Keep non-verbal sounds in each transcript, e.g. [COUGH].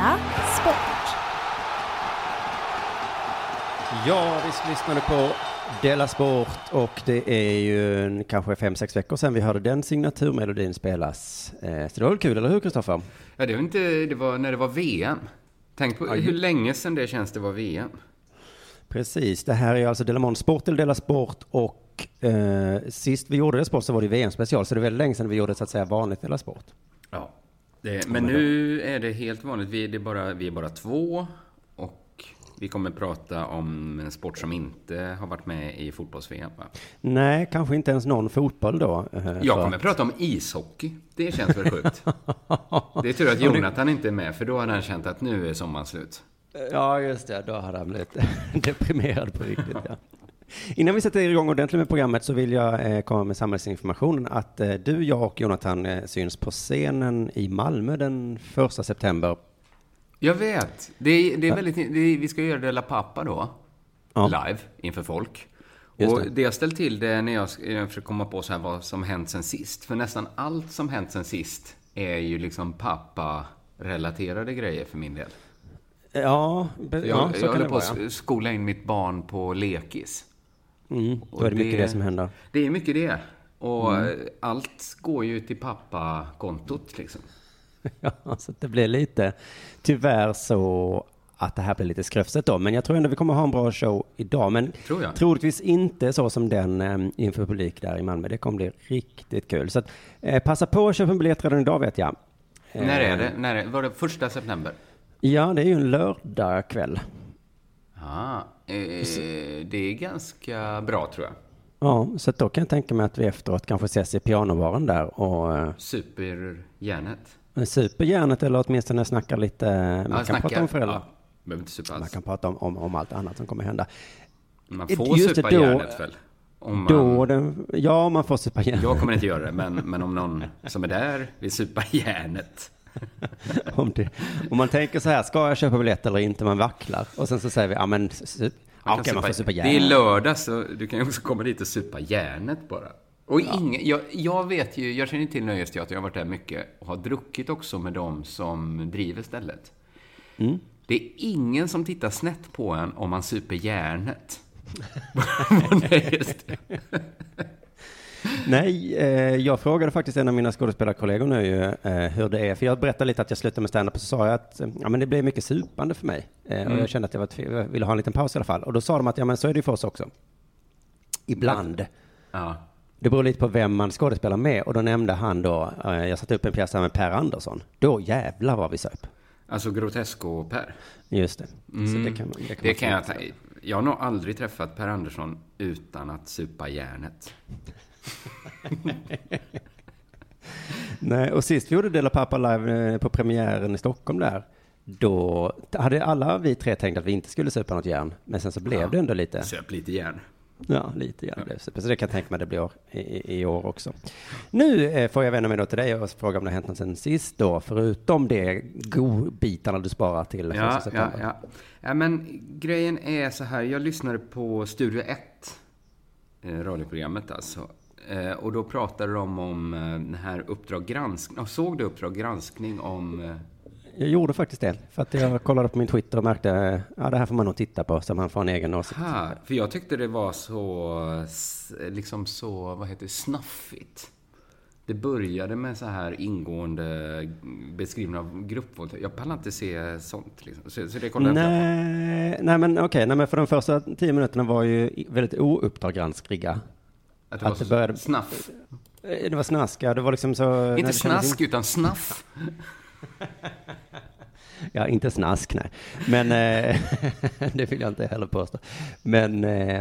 Della Sport. Ja, vi lyssnade på Della Sport och det är ju en, kanske fem, sex veckor sedan vi hörde den signaturmelodin spelas. Eh, Så det var väl kul, eller hur Kristoffer? Ja, det var inte, det var när det var VM. Tänk på hur länge sedan det känns det var VM. Precis, det här är alltså Delamont Sport eller Della Sport och eh, sist vi gjorde det sport så var det VM-special, så det är väldigt länge sedan vi gjorde så att säga vanligt Della Sport. Ja. Det, men nu är det helt vanligt. Vi är, det är bara, vi är bara två. Och vi kommer prata om en sport som inte har varit med i fotbolls-VM. va? Nej, kanske inte ens någon fotboll då. eh, Jag kommer att- prata om ishockey. Det känns väl sjukt? [LAUGHS] Det är tur att Jonathan inte är med, för då hade han känt att nu är sommaren slut. Ja, just det. Då hade han blivit [LAUGHS] deprimerad på riktigt. Ja. Innan vi sätter igång ordentligt med programmet så vill jag eh, komma med samhällsinformationen att eh, du, jag och Jonathan eh, syns på scenen i Malmö den första september. Jag vet. Det är, det är väldigt, det är, vi ska göra det La Pappa då. Ja. Live, inför folk. Just och det. det. jag ställt till det är när jag, jag försöker komma på så här vad som hänt sen sist. För nästan allt som hänt sen sist är ju liksom pappa-relaterade grejer för min del. Ja, Jag, ja så jag kan håller det på vara. att Ja. s- skola in mitt barn på lekis. Mm, då är det mycket det som händer. Det är mycket det. Och Mm. allt går ju till pappa-kontot liksom. [LAUGHS] Ja, så det blir lite, tyvärr så att det här blir lite skröfset då. Men jag tror ändå vi kommer ha en bra show idag. Men Tror jag. troligtvis inte så som den eh, inför publik där i Malmö. Det kommer bli riktigt kul. Så att, eh, passa på att köpa en biljett redan idag vet jag. Eh, När är det? När är, var det första september? Ja, det är ju en lördag kväll. Ah, eh, det är ganska bra tror jag. Ja, så då kan jag tänka mig att vi efteråt kanske ses i pianobaren där och eh, Superhjärnet. super järnet eller åtminstone snackar lite. Man Ja, kan snackar. prata om föräldrar. Ja, inte Man alls. kan prata om, om, om allt annat som kommer hända. Man Just får det, supa då- hjärnet väl? Om man, Då den, ja, man får supa järnet. Jag kommer inte göra det, men, men om någon som är där vill supa hjärnet. [LAUGHS] om, det, om man tänker så här, ska jag köpa biljett eller inte? Man vacklar. Och sen så säger vi, ja men, ja, kan okej, man får supa Det är järnet. lördag, så du kan ju också komma dit och supa järnet bara. Och ingen, jag, jag vet ju, jag känner till Nöjesteater, jag har varit där mycket och har druckit också med dem som driver stället. Mm. Det är ingen som tittar snett på en om man super järnet. [LAUGHS] Nej, eh, jag frågade faktiskt en av mina skådespelarkollegor nu eh, hur det är. För jag berättade lite att jag slutade med stand-up och så sa jag att eh, ja, men det blev mycket supande för mig. Eh, Och Mm. jag kände att jag, var ville ha en liten paus i alla fall. Och då sa de att ja, men så är det ju för oss också. Ibland. Ja. Det beror lite på vem man skådespelar med. Och då nämnde han då, eh, jag satte upp en pjäs här med Per Andersson. Då jävlar vad vi söp. Alltså Grotesco-Per. Just det. Mm. det kan man- det kan det kan jag, ta- jag har nog aldrig träffat Per Andersson utan att supa järnet. [LAUGHS] Nej, och sist vi gjorde Dela Pappa live eh, på premiären i Stockholm där, då hade alla vi tre tänkt att vi inte skulle supa något järn. Men sen så blev Ja. det ändå lite. Söp lite järn. Ja, lite blev super. Så det kan jag tänka mig att det blir år- i, i, år också. Nu eh, får jag vända mig då till dig och fråga om det har hänt något sen sist då, förutom det godbitarna du sparar till Ja, ja, september. ja. ja, men grejen är så här. Jag lyssnade på Studio 1, eh, radioprogrammet alltså. Eh, och då pratade de om eh, den här Uppdrag granskning. Såg du Uppdrag granskning om... Eh, Jag gjorde faktiskt det. För att jag kollade på min Twitter och märkte ja det här får man nog titta på så man får en egen åsikt. Ha, för jag tyckte det var så, liksom så, vad heter det, snaffigt. Det började med så här ingående beskrivning av gruppvåldtäkt. Jag pallar inte se sånt liksom. Så, så det kollade Nej, nej men okej, nej men för de första tio minuterna var ju väldigt ouppdragranskriga. Att det var så började- snaff. Eh, Det var snaska, det var liksom så... Inte det snask, utan snaff. [LAUGHS] Ja, inte snask, nej. Men eh, [LAUGHS] det vill jag inte heller påstå. Men, eh,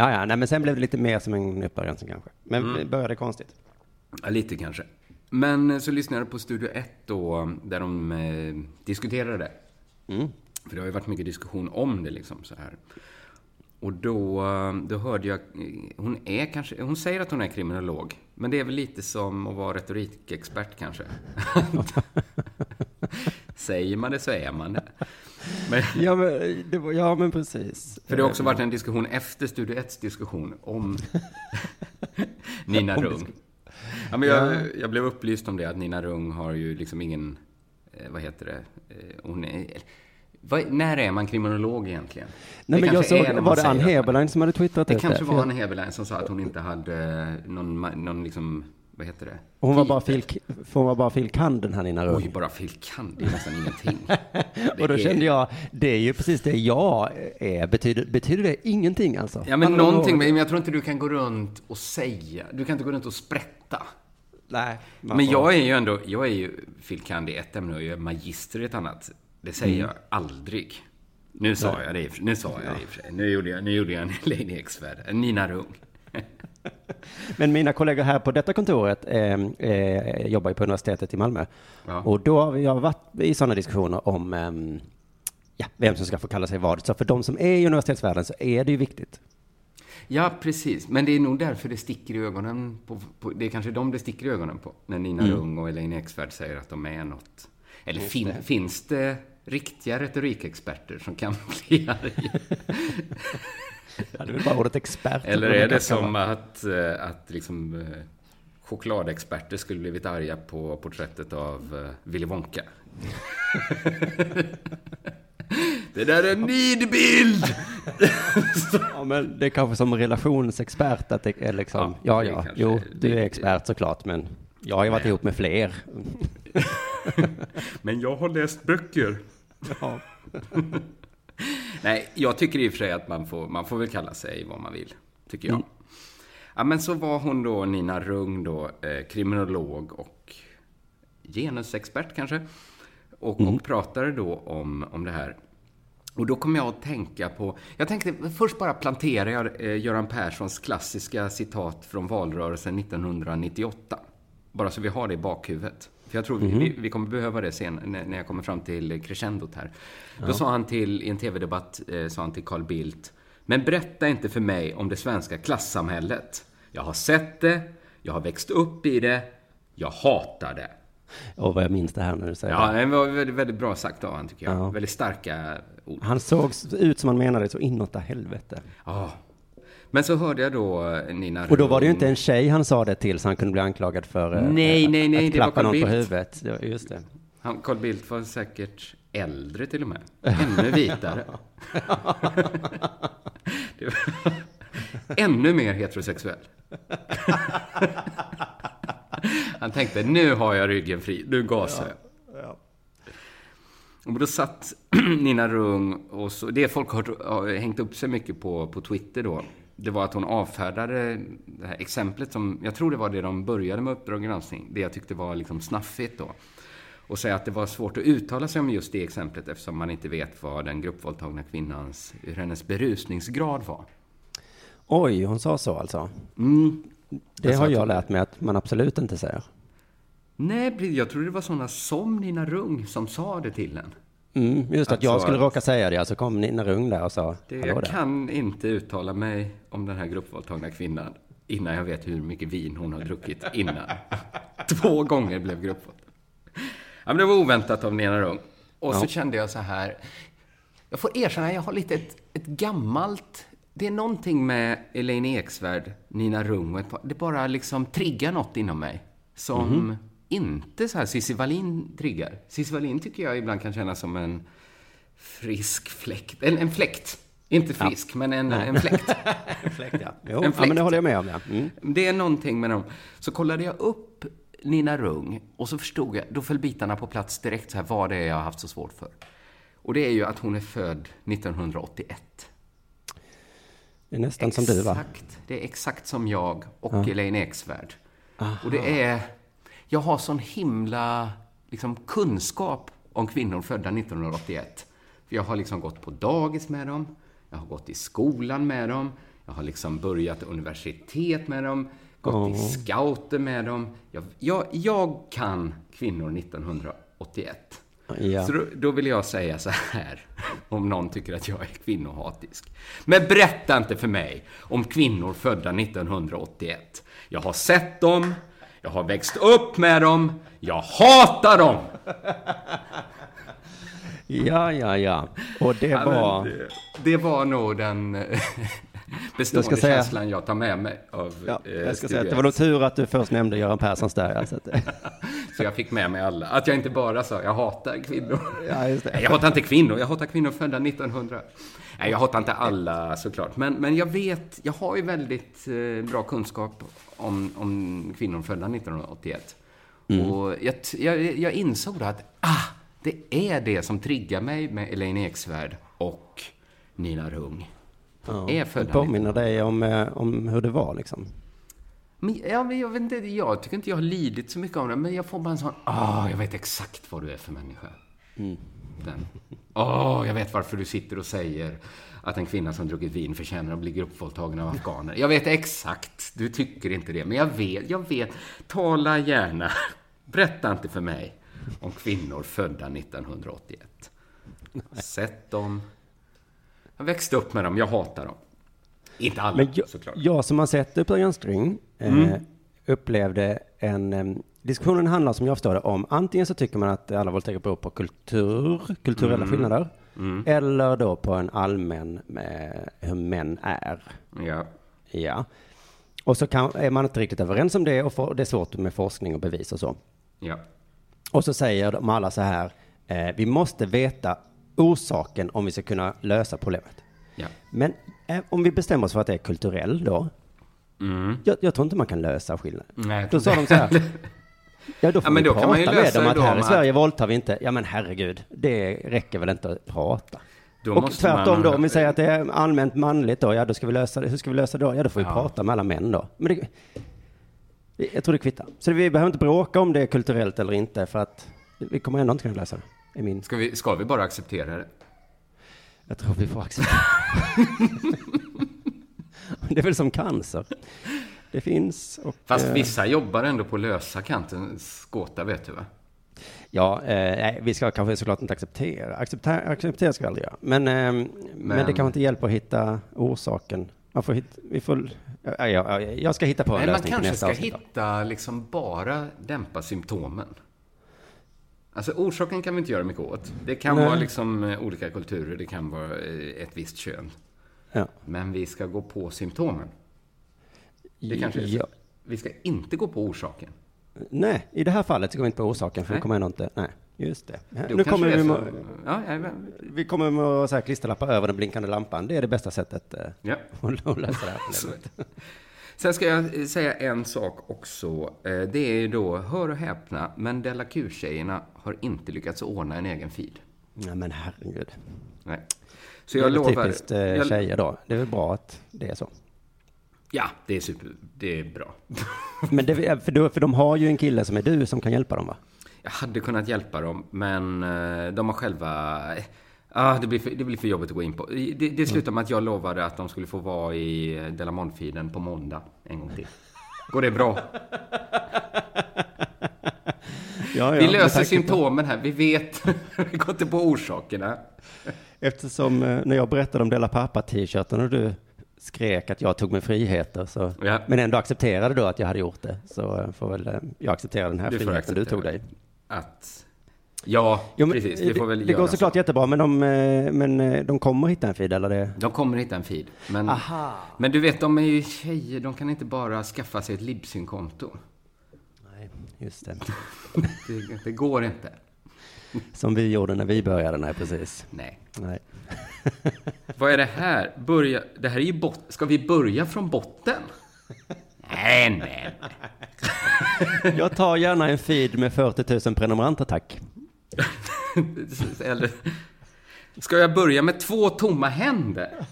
ja, ja, nej, men sen blev det lite mer som en uppdragensning kanske. Men Mm. det började konstigt. Ja, lite kanske. Men eh, så lyssnade jag på Studio 1 då, där de eh, diskuterade det. Mm. För det har ju varit mycket diskussion om det liksom så här. Och då, eh, då hörde jag, eh, hon är kanske, hon säger att hon är kriminolog. Men det är väl lite som att vara retorikexpert kanske. [LAUGHS] säger man det så är man det. Men, Ja, men, det var, ja, men precis. för det har också varit en diskussion efter Studio 1 diskussion om [LAUGHS] Nina Om Rung. Ja, men jag, Ja. jag blev upplyst om det, att Nina Rung har ju liksom ingen, eh, vad heter det, eh, hon är, vad, när är man kriminolog egentligen? Nej, Det men jag såg, var det Ann Heberlein som hade twittrat Det ut kanske var Ann Heberlein som sa att hon inte hade någon, ma- någon liksom, vad heter det? Hon var bara fil, hon var bara filkand den här Nina Rung. Oj, bara filkand, det är nästan ingenting. [LAUGHS] Och då är- kände jag, det är ju precis det jag är. Betyder, betyder det ingenting alltså? Ja, men Andra någonting, men jag tror inte du kan gå runt och säga, du kan inte gå runt och sprätta. Nej. Men får- jag är ju ändå, jag är ju filkand i ett ämne och jag är magister i ett annat. Det säger Mm. jag aldrig. Nu sa Nej. jag det, i nu sa jag det i och för sig. Nu gjorde jag, nu gjorde jag en [LAUGHS] Lady X-värld, en Nina Rung. [LAUGHS] Men mina kollegor här på detta kontoret eh, eh, jobbar ju på universitetet i Malmö. Ja. Och då har jag varit i sådana diskussioner om ehm, ja, vem som ska få kalla sig vad. Så för de som är i universitetsvärlden så är det ju viktigt. Ja, precis. Men det är nog därför det sticker i ögonen på, på det är kanske de det sticker i ögonen på. När Nina Mm. Rung och Elaine Eksvärd säger att de är något. Eller fin, det. finns det riktiga retorikexperter som kan [LAUGHS] bli arga? Ja, det är väl bara ordet expert. Eller är det som att, eh, att liksom eh, chokladexperter skulle blivit arga på porträttet av eh, Willy Wonka? [LAUGHS] det där är en nidbild! [LAUGHS] Ja, men det är kanske som relationsexpert att det är liksom, ja, ja, kanske- jo, du är expert såklart, men jag har ju varit ihop med fler. [LAUGHS] Men jag har läst böcker. Ja. [LAUGHS] Nej, jag tycker i och för sig att man får, man får väl kalla sig vad man vill, tycker jag. Mm. Ja, men så var hon då, Nina Rung då, eh, kriminolog och genusexpert kanske. Och, Mm. och pratade då om, om det här. Och då kom jag att tänka på, jag tänkte först bara plantera jag eh, Göran Perssons klassiska citat från valrörelsen 1998. Bara så vi har det i bakhuvudet. För jag tror vi, Mhm. vi, vi kommer behöva det sen när, när jag kommer fram till crescendot här. Då Ja. sa han till, i en tv-debatt, eh, sa han till Carl Bildt, men berätta inte för mig om det svenska klassamhället. Jag har sett det, jag har växt upp i det, jag hatar det. Och vad jag minns det här när du säger Ja, det. det var väldigt, väldigt bra sagt av han tycker jag. Ja. Väldigt starka ord. Han såg ut som han menade så inåt helvete. Ja. Men så hörde jag då eh, Nina Och då var det ju Rung- inte en tjej han sa det till så han kunde bli anklagad för eh, Nej, nej, nej, att klappa någon på Bildt. huvudet. Det var- Just det. Han, Carl Bildt var säkert äldre till och med. Ännu vitare. [LAUGHS] Det var... Ännu mer heterosexuell. Han tänkte, nu har jag ryggen fri, nu gasar jag. Och då satt [CLEARS THROAT] Nina Rung och så, det folk har, har hängt upp sig mycket på, på Twitter då, det var att hon avfärdade det här exemplet som, jag tror det var det de började med Uppdrag granskning, det jag tyckte var liksom snaffigt då. Och säga att det var svårt att uttala sig om just det exemplet eftersom man inte vet vad den gruppvåldtagna kvinnans, hur hennes berusningsgrad var. Oj, hon sa så alltså? Mm. Det Jag har jag lärt mig att man absolut inte säger. Nej, jag tror det var sådana som Nina Rung som sa det till en. Mm, just att jag Alltså skulle att- råka säga det, så kom Nina Rung där och sa Det, jag kan inte uttala mig om den här gruppvåldtagna kvinnan innan jag vet hur mycket vin hon har druckit innan. [LAUGHS] Två gånger blev gruppvåldtagen. Ja, men det var oväntat av Nina Rung. Och så Ja. kände jag så här. Jag får erkänna, jag har lite ett, ett gammalt... Det är någonting med Elaine Eksvärd, Nina Rung och ett par, Det bara liksom triggar något inom mig. Som, Mhm. Inte så här Cissi Wallin triggar. Cissi Wallin tycker jag ibland kan kännas som en frisk fläkt. En, en fläkt. Inte frisk, men en, en fläkt. [LAUGHS] fläkt, ja. Jo, [LAUGHS] ja, men det håller jag med om. Ja. Mm. Det är någonting med dem. Så kollade jag upp Nina Rung och så förstod jag, då föll bitarna på plats direkt så här, vad det är jag har haft så svårt för. Och det är ju att hon är född 1981. Det är nästan exakt, som du, va? Det är exakt som jag och ja. Elaine Eksvärd. Och det är... Jag har sån himla liksom, kunskap om kvinnor födda 1981. För jag har liksom gått på dagis med dem, jag har gått i skolan med dem, jag har liksom börjat universitet med dem, gått oh. i scouter med dem. Jag, jag, jag kan kvinnor 1981. Ja. Så då, då, vill jag säga så här, [LAUGHS] om någon tycker att jag är kvinnohatisk. Men berätta inte för mig om kvinnor födda 1981. Jag har sett dem, jag har växt upp med dem, jag hatar dem! Ja, ja, ja. Och det ja, var... Det, det, var nog den bestående jag säga... känslan jag tar med mig av ja, eh, jag ska säga att Det var nog tur att du först nämnde Göran Perssons där. Alltså [LAUGHS] så jag fick med mig alla. Att jag inte bara sa jag hatar kvinnor. Ja. Jag hatar inte kvinnor, jag hatar kvinnor födda 1900. Nej, jag hatar inte alla såklart. Men, men jag vet, jag har ju väldigt eh, bra kunskap om, om kvinnor födda 1981. Mm. Och jag, jag, jag insåg då att, ah, det är det som triggar mig med Elaine Eksvärd och Nina Rung. Ja, är födda påminner dig om, eh, om hur det var liksom? Men, ja, men jag, vet inte, jag tycker inte jag har lidit så mycket av det, men jag får bara en sån, ah, jag vet exakt vad du är för människa. Mm. Den. Åh, oh, jag vet varför du sitter och säger att en kvinna som druckit vin förtjänar att bli gruppvåldtagen av afghaner. Jag vet exakt, du tycker inte det, men jag vet, jag vet. Tala gärna. Berätta inte för mig om kvinnor födda 1981. Sett dem. Jag växte upp med dem, jag hatar dem. Inte alla, jag, såklart. Jag som har sett Uppdrag eh, mm. eh, upplevde en... Eh, diskussionen handlar, som jag förstår det, om antingen så tycker man att alla våldtäkter beror på kultur, kulturella mm. skillnader, mm. eller då på en allmän med hur män är. Ja. Ja. Och så kan, är man inte riktigt överens om det och for, det är svårt med forskning och bevis och så. Ja. Och så säger de alla så här, eh, vi måste veta orsaken om vi ska kunna lösa problemet. Ja. Men eh, om vi bestämmer oss för att det är kulturell då, mm. jag, jag, tror inte man kan lösa skillnaden. Då sa de så här, ja då får [LAUGHS] ja, men vi då prata kan man ju med dem att här i Sverige våldtar vi inte. Ja men herregud, det räcker väl inte att prata. Då och tvärtom man... då, om vi säger att det är allmänt manligt då, ja då ska vi lösa det. Hur ska vi lösa det då? Ja då får vi ja. prata med alla män då. Men det, jag tror det kvittar. Så vi behöver inte bråka om det är kulturellt eller inte, för att vi kommer ändå inte kunna lösa det. min... ska, vi, ska vi bara acceptera det? Jag tror vi får acceptera [LAUGHS] [LAUGHS] det. är väl som cancer. Det finns och... Fast eh... vissa jobbar ändå på lösa kantens gåta, vet du va? Ja, eh, vi ska kanske såklart inte acceptera. Acceptera, acceptera ska vi aldrig göra. Men, eh, men... men det kanske inte hjälper att hitta orsaken. Man får hitta, vi får Ja, ja, jag ska hitta på en Nej, lösning Man kanske ska avsnitt. hitta, liksom bara dämpa symptomen. Alltså orsaken kan vi inte göra mycket åt. Det kan Nej. vara liksom eh, olika kulturer, det kan vara eh, ett visst kön. Ja. Men vi ska gå på symptomen. Det kanske ja. Vi ska inte gå på orsaken. Nej, i det här fallet så går vi inte på orsaken, för Nej. det kommer ändå inte... Nej. Just det. Då nu kommer vi, med, ja, ja, vi kommer med så här klisterlappar över den blinkande lampan. Det är det bästa sättet eh, ja. [LAUGHS] att lösa det här problemet. Sen ska jag säga en sak också. Eh, det är då, hör och häpna, men Della Q-tjejerna har inte lyckats ordna en egen feed. Nej men herregud. Nej. Så jag det är lovar... typiskt eh, tjejer då. Det är väl bra att det är så. Ja, det är super. Det är bra. [LAUGHS] men det, för, då, för de har ju en kille som är du som kan hjälpa dem va? Jag hade kunnat hjälpa dem, men eh, de har själva... Ah, det, blir för, det blir för jobbigt att gå in på. Det, det slutade med att jag lovade att de skulle få vara i eh, Delamont-feeden på måndag en gång till. Går det bra? [LAUGHS] Ja, ja, vi löser symptomen här. Vi vet. [LAUGHS] vi går inte på orsakerna. Eftersom eh, när jag berättade om Della Pappa-t-shirten och du skrek att jag tog mig friheter, så, ja. men ändå accepterade då att jag hade gjort det, så får väl jag acceptera den här du friheten du tog dig att... Ja, jo, precis. Vi får väl det, går såklart så. jättebra, men de, eh, men eh, de kommer hitta en feed, eller det? De kommer hitta en feed. Men, men du vet, de är ju tjejer. De kan inte bara skaffa sig ett Libsyn-konto. Nej, just det. [LAUGHS] Det, det går inte. Som vi gjorde när vi började, nej precis. Nej. Nej. [LAUGHS] Vad är det här? Börja, det här är ju bot, Ska vi börja från botten? Nej, nej. Jag tar gärna en feed med 40 000 prenumeranter, tack. [LAUGHS] Eller, ska jag börja med två tomma händer? [LAUGHS]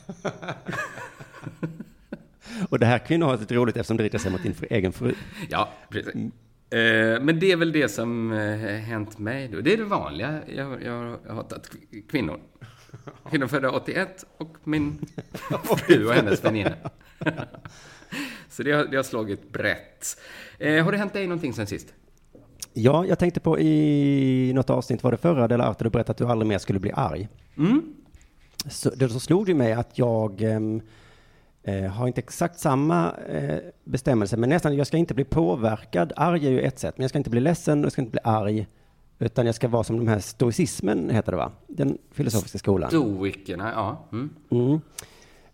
Och det här kvinnohatet är roligt eftersom det riktar sig mot din egen fru. Ja, precis. Eh, men det är väl det som eh, hänt mig då. Det är det vanliga. Jag, jag har hatat kv- kvinnor. [LAUGHS] Kvinnor födda 81 och min [LAUGHS] fru och hennes väninna. [LAUGHS] Så det har, det har slagit brett. Eh, har det hänt dig någonting sen sist? Ja, jag tänkte på i något avsnitt, var det förra, där Arthur du berättade att du aldrig mer skulle bli arg. Mm. Så, det så slog det mig att jag ehm, eh, har inte exakt samma eh, bestämmelse, men nästan, jag ska inte bli påverkad. Arg är ju ett sätt, men jag ska inte bli ledsen, jag ska inte bli arg, utan jag ska vara som de här stoicismen, heter det va? Den filosofiska skolan. Stoikerna, ja. Mm. Mm.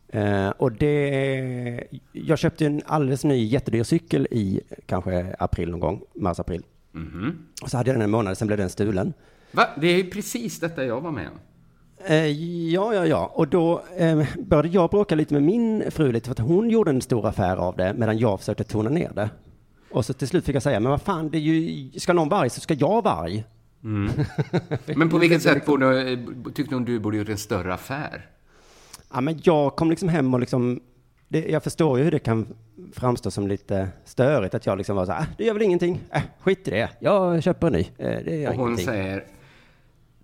Eh, och det, jag köpte en alldeles ny jättedyr cykel i kanske april någon gång, mars-april. Mhm. Och så hade jag den en månad, sen blev den stulen. Va? Det är ju precis detta jag var med om. Eh, ja, ja, ja. Och då eh, började jag bråka lite med min fru lite för att hon gjorde en stor affär av det medan jag försökte tona ner det. Och så till slut fick jag säga, men vad fan, det är ju, ska någon vara arg så ska jag vara arg. Mm. [LAUGHS] Men på vilket sätt borde, tyckte hon du borde gjort en större affär? Ja, men jag kom liksom hem och liksom, det, jag förstår ju hur det kan framstå som lite störigt att jag liksom var så här, "Ah, det gör väl ingenting, äh, skit i det, jag köper en ny. Eh, det gör Och hon ingenting. säger,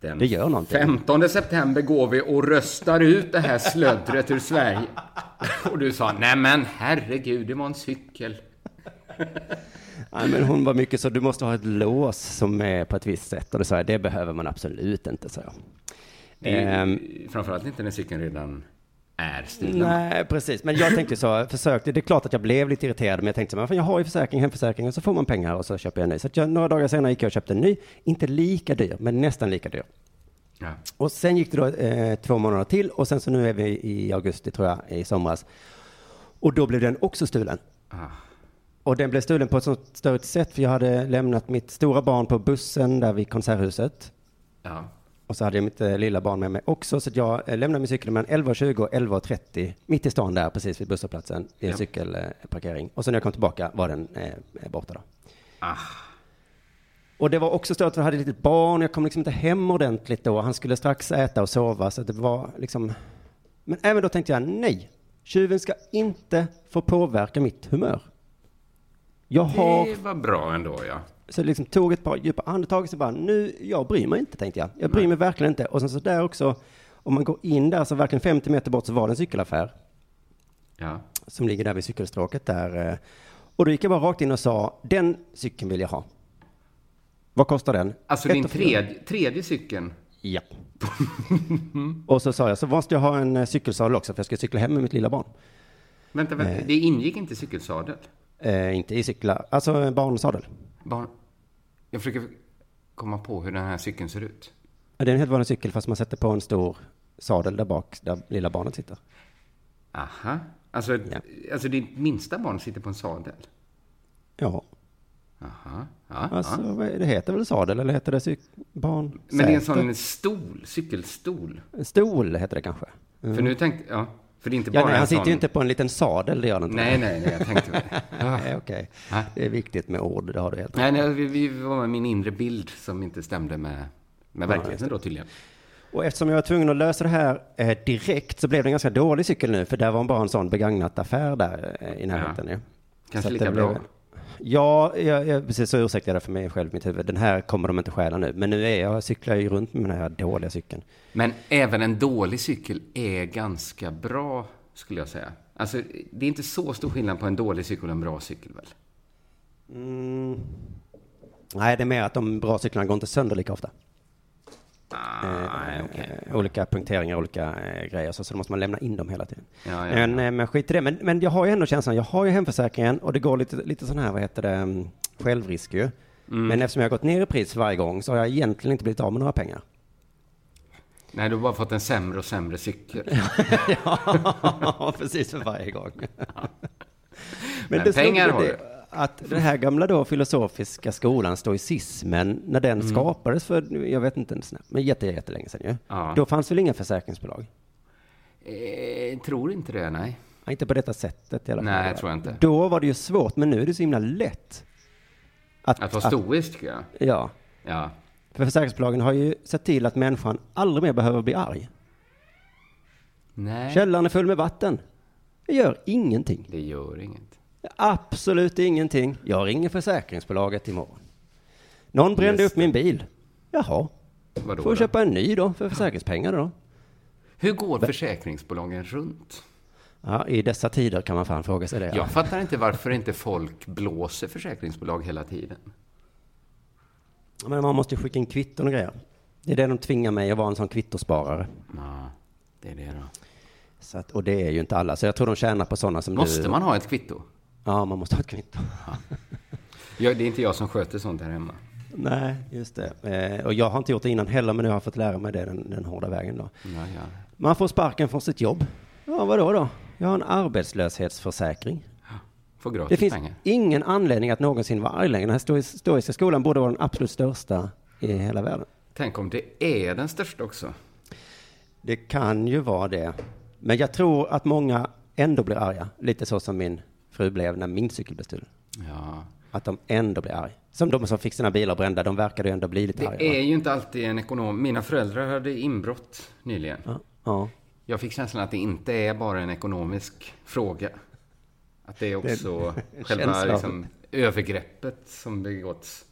den Det gör någonting. 15 september går vi och röstar ut det här slöddret ur Sverige. Och du sa, nej men herregud, det var en cykel. Nej, men hon var mycket så, du måste ha ett lås som är på ett visst sätt. Och det sa jag, det behöver man absolut inte, sa jag. Det är ju, framförallt inte när cykeln redan är stulen. Nej, precis. Men jag tänkte så, försökte, det är klart att jag blev lite irriterad, men jag tänkte så, men jag har ju försäkring, hemförsäkring, och så får man pengar och så köper jag en ny. Så jag, några dagar senare gick jag och köpte en ny, inte lika dyr, men nästan lika dyr. Ja. Och sen gick det då eh, två månader till och sen så nu är vi i augusti tror jag, i somras. Och då blev den också stulen. Ah. Och den blev stulen på ett sånt störigt sätt för jag hade lämnat mitt stora barn på bussen där vid Konserthuset. Ja. Och så hade jag mitt eh, lilla barn med mig också, så att jag eh, lämnade min cykel mellan 11.20 och 11.30 mitt i stan där, precis vid busshållplatsen, i en Ja. cykelparkering. Och så när jag kom tillbaka var den eh, borta då. Ah. Och det var också stört för jag hade ett litet barn, jag kom liksom inte hem ordentligt då. Han skulle strax äta och sova, så det var liksom... Men även då tänkte jag, nej, tjuven ska inte få påverka mitt humör. Jag har... Det var bra ändå, ja. Så liksom tog ett par djupa andetag och så bara, nu, jag bryr mig inte, tänkte jag. Jag bryr mig verkligen inte. Och sen så där också, om man går in där så verkligen 50 meter bort så var det en cykelaffär ja. som ligger där vid cykelstråket där. eh, Och då gick jag bara rakt in och sa, den cykeln vill jag ha. Vad kostar den? Alltså Ett din tredje, tredje cykeln. Ja. [LAUGHS] och så sa jag, så måste jag ha en eh, cykelsadel också för jag ska cykla hem med mitt lilla barn. Vänta, vänta. Eh. det ingick inte cykelsadel? Eh, inte i cyklar, alltså barnsadel. Barn... Jag försöker komma på hur den här cykeln ser ut. Ja, Det är en helt vanlig cykel fast man sätter på en stor sadel där bak där lilla barnet sitter. Aha. Alltså, alltså ditt minsta barn sitter på en sadel? Ja. Aha. Ja, Alltså, ja. det heter väl sadel eller heter det cyk- barn? Men det är en sån stol, cykelstol. En stol heter det kanske. Mm. För nu tänkte ja, för det är inte Ja, bara nej, en han sitter sån... ju inte på en liten sadel, det gör han inte. Nej, nej, nej, jag tänkte väl. [LAUGHS] Ja. Nej, okej. Ja. Det är viktigt med ord, det har du helt. Nej, nej, vi, vi var med min inre bild som inte stämde med, med verkligheten då tydligen. Och eftersom jag var tvungen att lösa det här eh, direkt så blev det en ganska dålig cykel nu, för där var bara en sån begagnat affär där eh, i närheten. Ja. Kanske lika bra. Ja, jag, jag, precis så ursäktar jag för mig själv mitt huvud. Den här kommer de inte stjäla nu. Men nu är jag, cyklar ju runt med den här dåliga cykeln. Men även en dålig cykel är ganska bra, skulle jag säga. Alltså, det är inte så stor skillnad på en dålig cykel och en bra cykel, väl? Mm. Nej, det är mer att de bra cyklarna går inte sönder lika ofta. Ah, eh, olika punkteringar, olika eh, grejer, så, så då måste man lämna in dem hela tiden. Ja, ja, men, eh, men skit i det. Men, men jag har ju ändå känslan, jag har ju hemförsäkringen och det går lite, lite sån här, vad heter det, mm, självrisk ju. Mm. Men eftersom jag har gått ner i pris varje gång så har jag egentligen inte blivit av med några pengar. Nej, du har bara fått en sämre och sämre cykel. [LAUGHS] ja, precis för varje gång. Men slog pengar har du. Att den här gamla då filosofiska skolan, stoicismen, när den Mm. skapades för, jag vet inte ens när, men jätte, jättelänge sedan ju. Ja. Då fanns väl inga försäkringsbolag? Eh, tror inte det, nej. Inte på detta sättet i alla fall. Nej, jag tror inte. Då var det ju svårt, men nu är det så himla lätt. Att vara stoisk, jag. Ja. Ja. För försäkringsbolagen har ju sett till att människan aldrig mer behöver bli arg. Nej, Källaren är full med vatten. Det gör ingenting. det gör inget. Absolut ingenting. Jag ringer försäkringsbolaget imorgon. Någon brände Just upp min bil. Jaha. Vadå Får då? köpa en ny då för försäkringspengar då. Hur går försäkringsbolagen runt? Ja, i dessa tider kan man fan fråga sig det. Jag fattar inte varför inte folk blåser försäkringsbolag hela tiden. Men man måste ju skicka in kvitton och grejer. Det är det de tvingar mig att vara en sån kvittosparare. Ja, det är det då. Så att, och det är ju inte alla, så jag tror de tjänar på sådana som Måste du. man ha ett kvitto? Ja, man måste ha ett kvitto. Ja, det är inte jag som sköter sånt här hemma. Nej, just det. Eh, och jag har inte gjort det innan heller, men nu har jag fått lära mig det den, den hårda vägen då. Ja, ja. Man får sparken från sitt jobb. Ja, vadå då? Jag har en arbetslöshetsförsäkring. Får gratis Det finns pengar. ingen anledning att någonsin vara arg längre. Den här stoiska skolan borde vara den absolut största i hela världen. Tänk om det är den största också. Det kan ju vara det. Men jag tror att många ändå blir arga. Lite så som min fru blev när min cykel blev stulen. Ja. Att de ändå blir arga. Som de som fick sina bilar brända, de verkade ju ändå bli lite arga. Det va? är ju inte alltid en ekonom... Mina föräldrar hade inbrott nyligen. Ja, ja. Jag fick känslan att det inte är bara en ekonomisk fråga. Att det är också [LAUGHS] en själva känsla av- liksom, övergreppet som begåtts.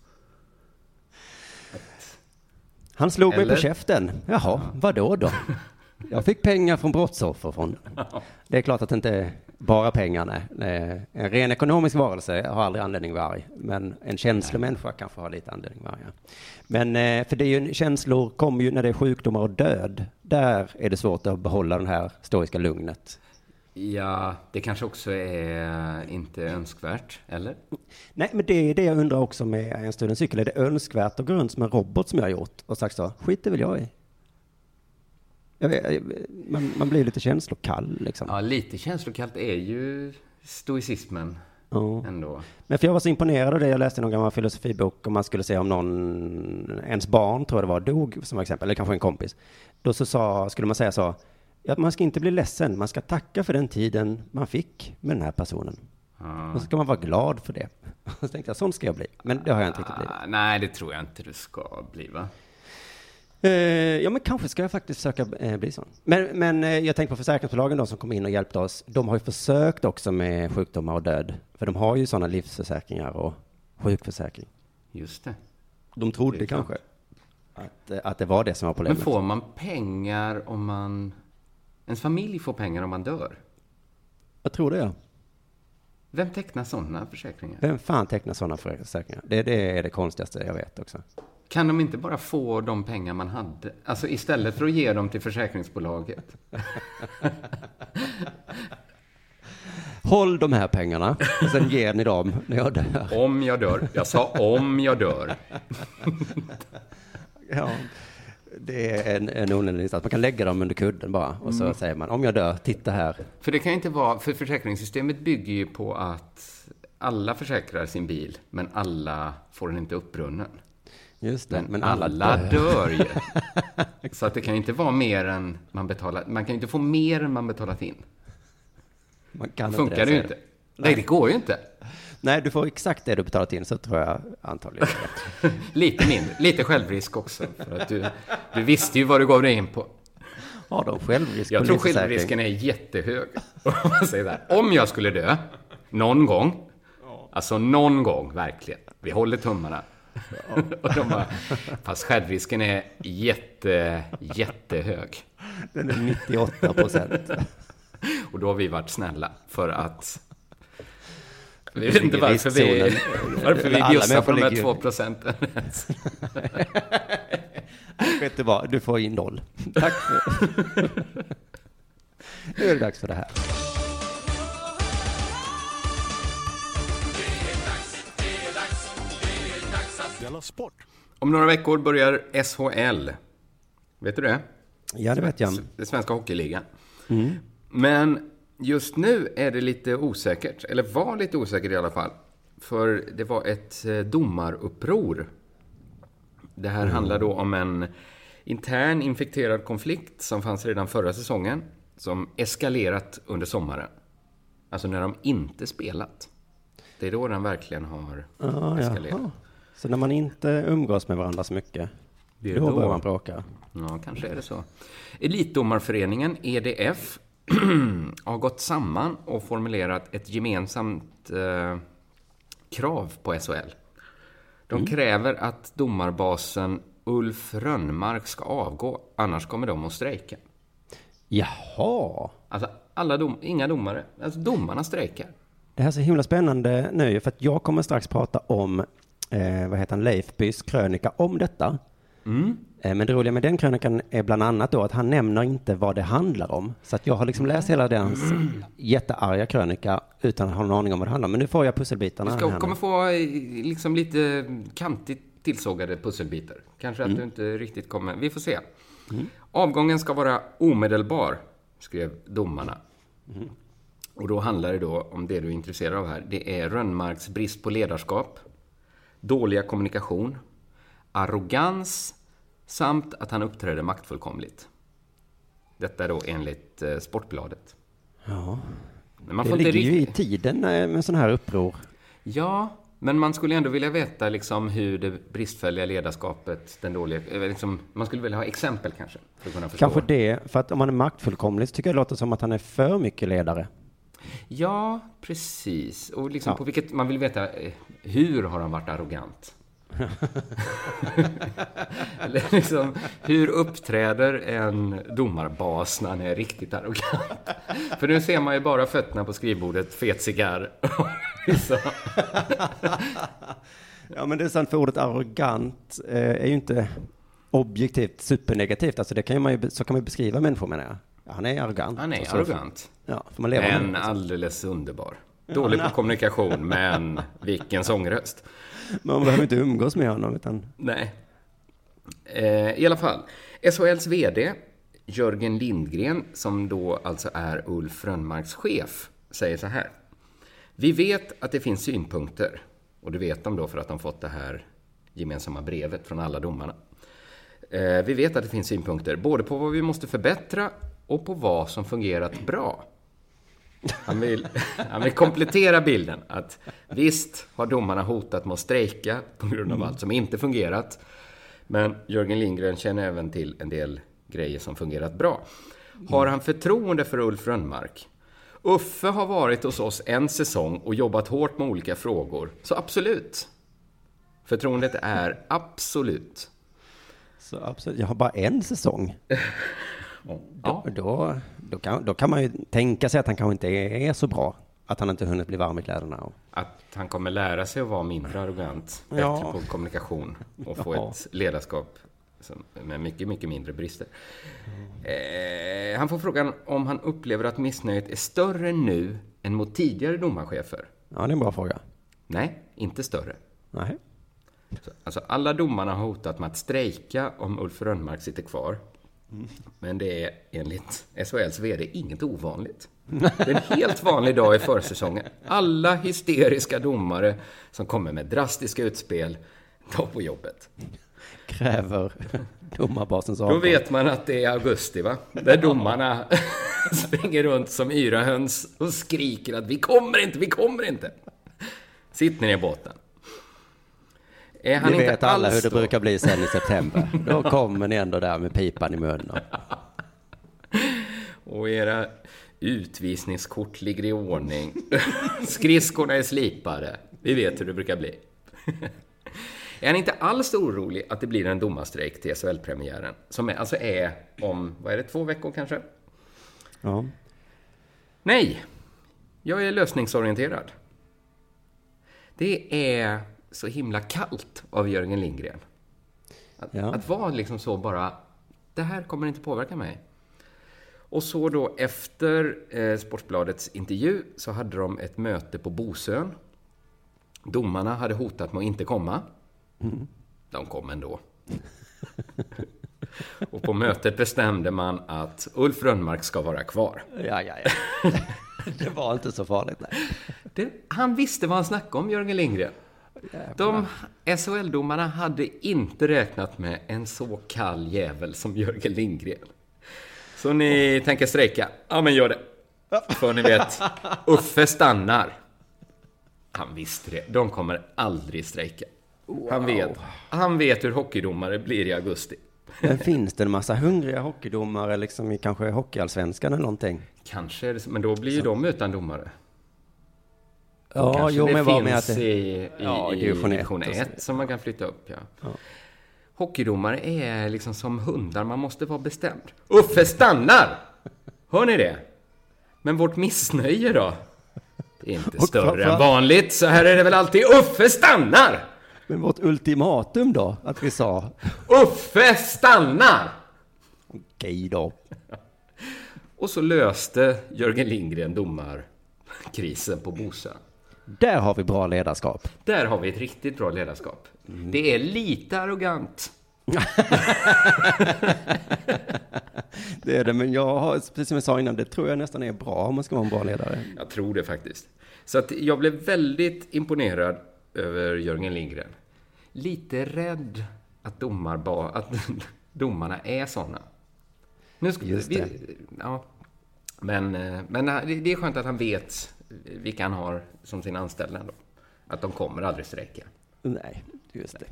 Han slog mig Eller? på käften. Jaha, vadå då? [LAUGHS] Jag fick pengar från Brottsofferfonden. Det är klart att det inte är bara pengarna. Eh, En ren ekonomisk varelse har aldrig anledning att vara arg. Men en känslomänniska kanske har lite anledning att vara arg. Men eh, för det är ju, känslor kommer ju när det är sjukdomar och död. Där är det svårt att behålla det här stoiska lugnet. Ja, det kanske också är inte önskvärt, eller? Nej, men det är det jag undrar också med en stulen cykel. Är det önskvärt att gå runt som en robot som jag har gjort och sagt så? Skit det väl jag i. Vet, man, man blir lite känslokall liksom. Ja, lite känslokallt är ju stoicismen Ja. ändå. Men för jag var så imponerad av det. Jag läste någon gammal filosofibok om man skulle se om någon, ens barn tror jag det var, dog som exempel, eller kanske en kompis. Då så sa, skulle man säga så, ja, man ska inte bli ledsen, man ska tacka för den tiden man fick med den här personen. Ja. Och så ska man vara glad för det. Och [LAUGHS] så tänkte jag, sån ska jag bli. Men det har jag inte riktigt blivit. Ah, nej, det tror jag inte du ska bli, va? Eh, ja, men kanske ska jag faktiskt försöka eh, bli sån. Men, men eh, jag tänker på försäkringsbolagen då som kom in och hjälpte oss. De har ju försökt också med sjukdomar och död. För de har ju sådana livsförsäkringar och sjukförsäkring. Just det. De trodde Det kanske att, eh, att det var det som var Men problemet. får man pengar om man... Ens familj får pengar om man dör? Jag tror det, ja. Vem tecknar sådana försäkringar? Vem fan tecknar sådana försäkringar? Det, det är det konstigaste jag vet också. Kan de inte bara få de pengar man hade? Alltså istället för att ge dem till försäkringsbolaget. [LAUGHS] Håll de här pengarna och sen ger ni dem när jag dör. Om jag dör. Jag sa om jag dör. [LAUGHS] Ja, det är en, en onödig insats. Man kan lägga dem under kudden bara och så Mm. säger man om jag dör, titta här. För det kan inte vara, för försäkringssystemet bygger ju på att alla försäkrar sin bil, men alla får den inte uppbrunnen. Just det, Men, men alla, alla, dör ju. [LAUGHS] Så att det kan ju inte vara mer än man betalar, man kan ju inte få mer än man betalat in. Man kan Funkar inte det ju inte. Nej, det går ju inte. Nej, du får exakt det du betalat in, så tror jag antagligen. [LAUGHS] Lite mindre, lite självrisk också. För att du, du visste ju vad du gav dig in på. Har de självrisk Jag tror självrisken är jättehög. [LAUGHS] Om jag skulle dö, någon gång, alltså någon gång verkligen, vi håller tummarna. [LAUGHS] Och de bara, fast självrisken är jätte, jättehög. Den är 98 procent. [LAUGHS] Och då har vi varit snälla för att vi vet inte varför vi, varför vi bjussar på de här två procenten. [LAUGHS] Vet du vad, du får in noll. Tack. Nu är det dags för det här. Della Sport! Om några veckor börjar SHL. Vet du det? Ja, det vet jag. Det svenska hockeyligan. Mm. Men just nu är det lite osäkert, eller var lite osäkert i alla fall, För det var ett eh, domaruppror. Det här handlar då om en intern infekterad konflikt som fanns redan förra säsongen, som eskalerat under sommaren. Alltså när de inte spelat. Det är då den verkligen har Ah, eskalerat. jaha. Så när man inte umgås med varandra så mycket, Det är då då. börjar man bråka? Ja, kanske är det så. Elitdomarföreningen, EDF, [CLEARS THROAT] har gått samman och formulerat ett gemensamt eh, krav på SHL. De kräver att domarbasen Ulf Rönnmark ska avgå, annars kommer de att strejka. Jaha! Alltså, alla dom, inga domare. Alltså, domarna strejkar. Det här är så himla spännande nu, för att jag kommer strax prata om, eh, vad heter han, Leifbys krönika om detta. Eh, men det roliga med den krönikan är bland annat då att han nämner inte vad det handlar om. Så att jag har liksom läst hela hans jättearga krönika utan att ha någon aning om vad det handlar om. Men nu får jag pusselbitarna. Du ska, här kommer nu. få eh, liksom lite kantigt tillsågade pusselbitar. Kanske att du inte riktigt kommer... Vi får se. Avgången ska vara omedelbar, skrev domarna. Och då handlar det då om det du är intresserad av här. Det är Rönnmarks brist på ledarskap, dåliga kommunikation, arrogans samt att han uppträder maktfullkomligt. Detta är då enligt eh, Sportbladet. Ja. Men man Det får inte ligger ju i tiden eh, med sådana här uppror. Ja, men man skulle ändå vilja veta liksom hur det bristfälliga ledarskapet, den dåliga... eh, Liksom, man skulle vilja ha exempel kanske, för att kunna förstå. Kanske det, för att om man är maktfullkomlig så tycker jag det låter som att han är för mycket ledare. Ja, precis. Och liksom Ja. på vilket... Man vill veta, eh, hur har han varit arrogant? [LAUGHS] Eller liksom, hur uppträder en domarbas när han är riktigt arrogant? För nu ser man ju bara fötterna på skrivbordet, fet cigarr. Så. [LAUGHS] Ja, men det är sant, för ordet arrogant eh, är ju inte objektivt supernegativt. Alltså det kan ju man ju, så kan man ju beskriva människor menar jag. Ja, han är arrogant. Han är Och så- arrogant. Ja, får man leva med Men det. alldeles underbar. Dålig på kommunikation, men vilken sångröst. Men man behöver inte umgås med honom, utan... Nej. Eh, I alla fall, SHLs VD, Jörgen Lindgren, som då alltså är Ulf Rönnmarks chef, säger så här. Vi vet att det finns synpunkter, och det vet de då för att de fått det här gemensamma brevet från alla domarna. Eh, vi vet att det finns synpunkter, både på vad vi måste förbättra och på vad som fungerat bra. Han vill, han vill komplettera bilden att visst har domarna hotat med att strejka på grund av allt som inte fungerat. Men Jörgen Lindgren känner även till en del grejer som fungerat bra. Har han förtroende för Ulf Rönnmark? Uffe har varit hos oss en säsong och jobbat hårt med olika frågor. Så absolut. Förtroendet är absolut. Så absolut, jag har bara en säsong. [LAUGHS] Ja. Då, då, då, kan, då kan man ju tänka sig att han kanske inte är, är så bra. Att han inte hunnit bli varm i kläderna. Och, Att han kommer lära sig att vara mindre arrogant, bättre Ja. på kommunikation och få Ja. ett ledarskap med mycket, mycket mindre brister. Eh, han får frågan om han upplever att missnöjet är större nu än mot tidigare domarchefer. ja, det är en bra fråga. Nej, inte större. Nej. Så, Alltså, alla domarna har hotat med att strejka om Ulf Rönnmark sitter kvar. Men det är enligt SHLs VD inget ovanligt. Det är en helt vanlig dag i försäsongen. Alla hysteriska domare som kommer med drastiska utspel, då på jobbet. Kräver domarbasens Då avgång. vet man att det är augusti, va? Där domarna [LAUGHS] springer runt som yra höns och skriker att vi kommer inte, vi kommer inte. Sitt ner i båten. Är han Ni inte vet alla hur det då- brukar bli sen i september. Då kommer ni ändå där med pipan i munnen. Och, [LAUGHS] Och era utvisningskort ligger i ordning. [LAUGHS] Skridskorna är slipade. Vi vet hur det brukar bli. [LAUGHS] Är han inte alls orolig att det blir en domarstrejk till SHL-premiären? Som är, alltså är om, vad är det, två veckor kanske? ja. Nej, jag är lösningsorienterad. Det är så himla kallt av Jörgen Lindgren. Att, Ja. att vara liksom så bara, det här kommer inte påverka mig. Och så då efter eh, Sportbladets intervju så hade de ett möte på Bosön. Domarna hade hotat med att inte komma. De kom ändå. [LAUGHS] Och på mötet bestämde man att Ulf Rönnmark ska vara kvar. Ja, ja, ja. [LAUGHS] Det var inte så farligt, nej. Det, han visste vad han snackade om, Jörgen Lindgren. De SHL-domarna hade inte räknat med en så kall jävel som Jörgen Lindgren. Så ni tänker strejka? Ja, men gör det. För ni vet, Uffe stannar. Han visste det. De kommer aldrig strejka. Han vet, han vet hur hockeydomare blir i augusti. Men finns det en massa hungriga hockeydomare liksom i kanske hockeyallsvenskan eller någonting? Kanske, men då blir ju de utan domare. Ja, kanske jo, det men vad med finns att det- i, i, Ja, i division ett division och så 1 som man kan flytta upp. Ja. Hockeydomare är liksom som hundar, man måste vara bestämd. Uffe stannar! Hör ni det? Men vårt missnöje då? Det är inte [LAUGHS] Och större än vanligt, så här är det väl alltid. Uffe stannar! Men vårt ultimatum då? Att vi sa Uffe stannar! okej då. [LAUGHS] Och så löste Jörgen Lindgren domarkrisen på Bosön. Där har vi bra ledarskap. Där har vi ett riktigt bra ledarskap. Det är lite arrogant. [LAUGHS] Det är det, men jag har, precis som jag sa innan, det tror jag nästan är bra om man ska vara en bra ledare. Jag tror det faktiskt. Så att jag blev väldigt imponerad över Jörgen Lindgren. Lite rädd att, domarba, att [LAUGHS] domarna är sådana. Nu ska, Just vi, det. ja. Men, eh, men det det är skönt att han vet vilka han har som sin anställda. Då. Att de kommer aldrig strejka. Nej, just det.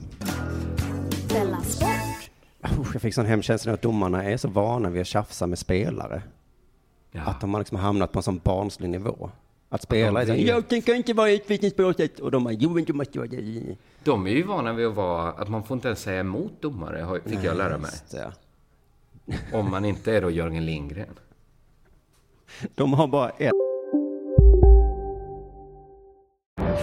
Jag fick sån hemkänsla att domarna är så vana vid att tjafsa med spelare. Att de har liksom hamnat på en sån barnslig nivå. Att spela är jag tänker inte vara utvisningsbåset. Och de bara, jo men du måste vara det. De är ju vana vid att vara, att man får inte ens säga emot domare, fick jag lära mig. Just det. Om man inte är då Jörgen Lindgren. De har bara ett.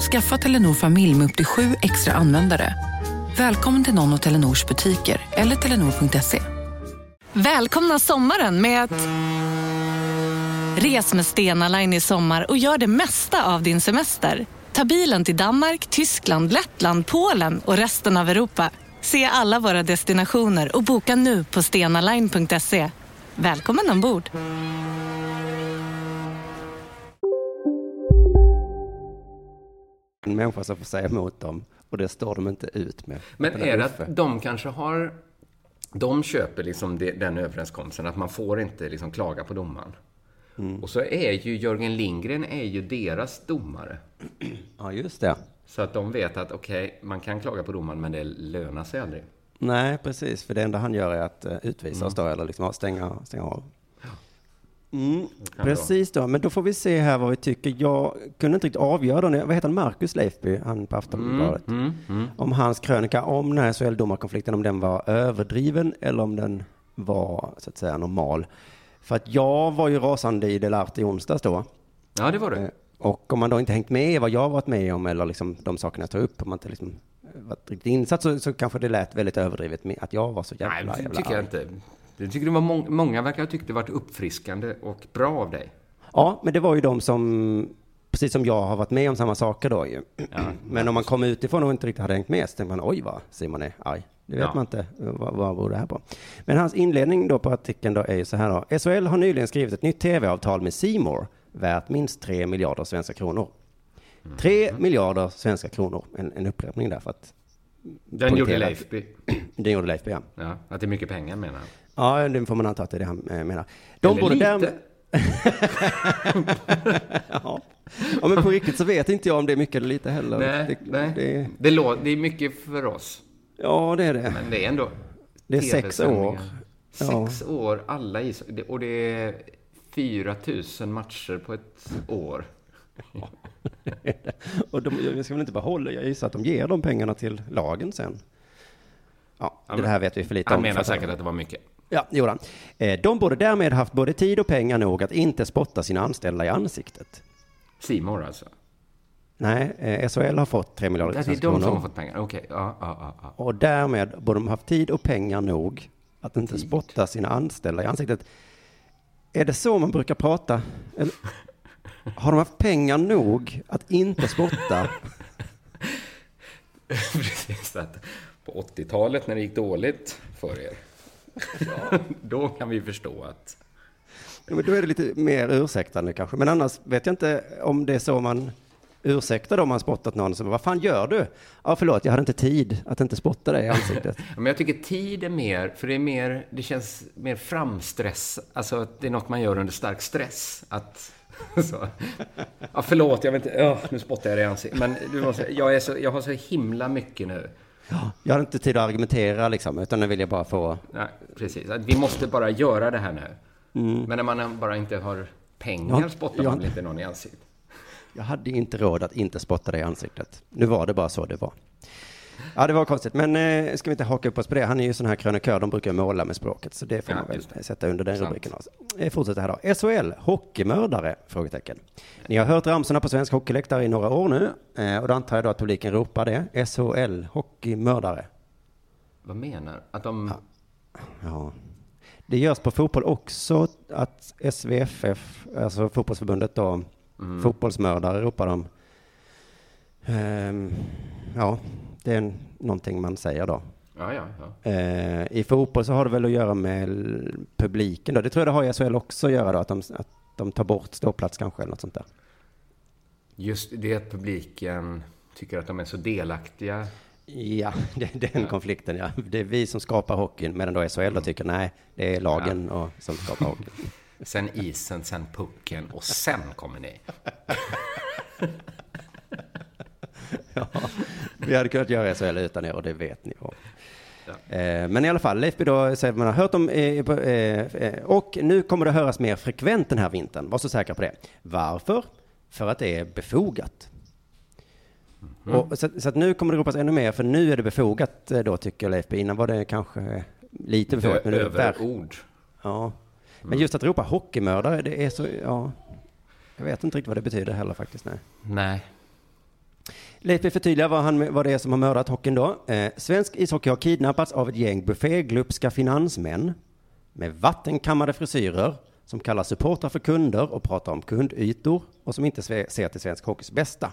Skaffa Telenor familj med upp till sju extra användare. Välkommen till någon av Telenors butiker eller telenor.se. Välkomna sommaren med att... Res med Stena Line i sommar och gör det mesta av din semester. Ta bilen till Danmark, Tyskland, Lettland, Polen och resten av Europa. Se alla våra destinationer och boka nu på stenaline.se. Välkommen ombord! En människa som får säga emot dem. Och det står de inte ut med. Men är det att de kanske har... De köper liksom den överenskommelsen att man får inte liksom klaga på domaren. Mm. Och så är ju Jörgen Lindgren är ju deras domare. [CLEARS THROAT] Ja, just det. Så att de vet att okej, man kan klaga på domaren men det lönar sig aldrig. Nej, precis. För det enda han gör är att uh, utvisa Mm. oss då, eller liksom stänga, stänga av. Mm, precis då, men då får vi se här vad vi tycker. Jag kunde inte riktigt avgöra då, när- vad heter han, Marcus Leifby, han på Aftonbladet, Mm, mm. om hans krönika om den här SHL-domarkonflikten, om den var överdriven eller om den var, så att säga, normal. För att jag var ju rasande i Delarte i onsdags då. Ja, det var det. Eh, Och om man då inte hängt med i vad jag varit med om eller liksom de sakerna jag tar upp, om man inte liksom varit riktigt insatt så, så kanske det lät väldigt överdrivet med att jag var så jävla, Nej, det jävla tycker jag arg. inte. Jag tycker det var mång- många verkar ha tyckt det varit uppfriskande och bra av dig. Ja, men det var ju de som, precis som jag har varit med om samma saker då ju. [CLEARS THROAT] men om man kom utifrån och inte riktigt hade hängt med så tänkte man, oj vad Simon är arg. Det vet Ja. man inte, eh, vad, vad beror det här på? Men hans inledning då på artikeln då är ju så här då. SHL har nyligen skrivit ett nytt tv-avtal med Simor värt minst 3 miljarder svenska kronor. 3 miljarder svenska kronor. En, en upprepning där för att Den gjorde Leifby. [CLEARS THROAT] Den gjorde Leifby, ja. Ja, att det är mycket pengar menar han. Ja, det får man anta att det är det han eh, menar. De Eller borde lite. [LAUGHS] ja. ja, men på riktigt så vet inte jag om det är mycket eller lite heller. Nej, det, nej. Det, Det, lå- det är mycket för oss. ja, det är det. Men det är ändå... Det är sex år. Ja. Sex år, alla is det- Och det är 4 000 matcher på ett år. [LAUGHS] Och de, jag ska väl inte behålla, jag gissar att de ger de pengarna till lagen sen. Ja, Ja, det här vet vi för lite Han om. menar för att- säkert att det var mycket. Ja, gjorde han. Eh, De borde därmed haft både tid och pengar nog att inte spotta sina anställda i ansiktet. Simor alltså? Nej, eh, SHL har fått 3 miljarder Ja, det är de som kronor. har fått pengar. Okej, ja, ja, ja, ja. Och därmed borde de haft tid och pengar nog att inte spotta sina anställda i ansiktet. Är det så man brukar prata? Eller, har de haft pengar nog att inte spotta? [LAUGHS] Precis, att på 80-talet när det gick dåligt för er, [LAUGHS] då kan vi förstå att... Ja, men då är det lite mer ursäktande kanske. Men annars vet jag inte om det är så man ursäktar om man spottat någon. Så, vad fan gör du? Ja, förlåt, jag hade inte tid att inte spotta dig i ansiktet. [LAUGHS] Ja, Men jag tycker tid är mer, för det är mer, det känns mer framstress, alltså att det är något man gör under stark stress. Att, [LAUGHS] så. Ja, förlåt, jag vet inte, ja, nu spottar jag dig i ansiktet. Men du måste, jag, är så, jag har så himla mycket nu. Jag hade inte tid att argumentera liksom, utan nu vill jag bara få... Nej, precis. Att vi måste bara göra det här nu. Mm. Men när man bara inte har pengar Ja, spottar man väl inte någon i ansiktet. Jag hade inte råd att inte spotta dig i ansiktet. Nu var det bara så det var. Ja, det var konstigt. Men eh, ska vi inte haka upp oss på det? Han är ju sån här krönikör, de brukar måla med språket. Så det får Ja, man väl det. sätta under den Sant. rubriken. Också. Eh, fortsätter här då. SHL, hockeymördare? Frågetecken. Ni har hört ramsorna på svensk hockeyläktare i några år nu. Eh, och då antar jag då att publiken ropar det. SHL, hockeymördare. Vad menar? Att de... Ja. Det görs på fotboll också att SVFF, alltså fotbollsförbundet då, Mm. fotbollsmördare ropar de. Ehm, ja, det är en, någonting man säger då. Ja, ja, ja. Eh, I fotboll så har det väl att göra med publiken då. Det tror jag det har i SHL också att göra då, att de, att de tar bort ståplats kanske eller något sånt där. Just det att publiken tycker att de är så delaktiga. Ja, [LAUGHS] det är den konflikten ja. Det är vi som skapar hockeyn medan då SHL då tycker nej, det är lagen och, som skapar hockeyn. [LAUGHS] Sen isen, sen pucken och sen kommer ni. [LAUGHS] Ja, vi hade kunnat göra SHL utan er och det vet ni om. Eh, Men i alla fall, Leifby då säger man har hört om, eh, eh, och nu kommer det höras mer frekvent den här vintern. Var så säkra på det. Varför? För att det är befogat. Mm. Och, så, så nu kommer det ropas ännu mer, för nu är det befogat då tycker Leifby. Innan var det kanske lite befogat. men nu är det ver- Överord. Ja. Men just att ropa hockeymördare, det är så, ja. Jag vet inte riktigt vad det betyder heller faktiskt. Nej. Nej. Leifby förtydligar vad, han, vad det är som har mördat hockeyn då. Eh, svensk ishockey har kidnappats av ett gäng bufféglupska finansmän med vattenkammade frisyrer som kallar supportrar för kunder och pratar om kundytor och som inte ser till svensk hockeys bästa.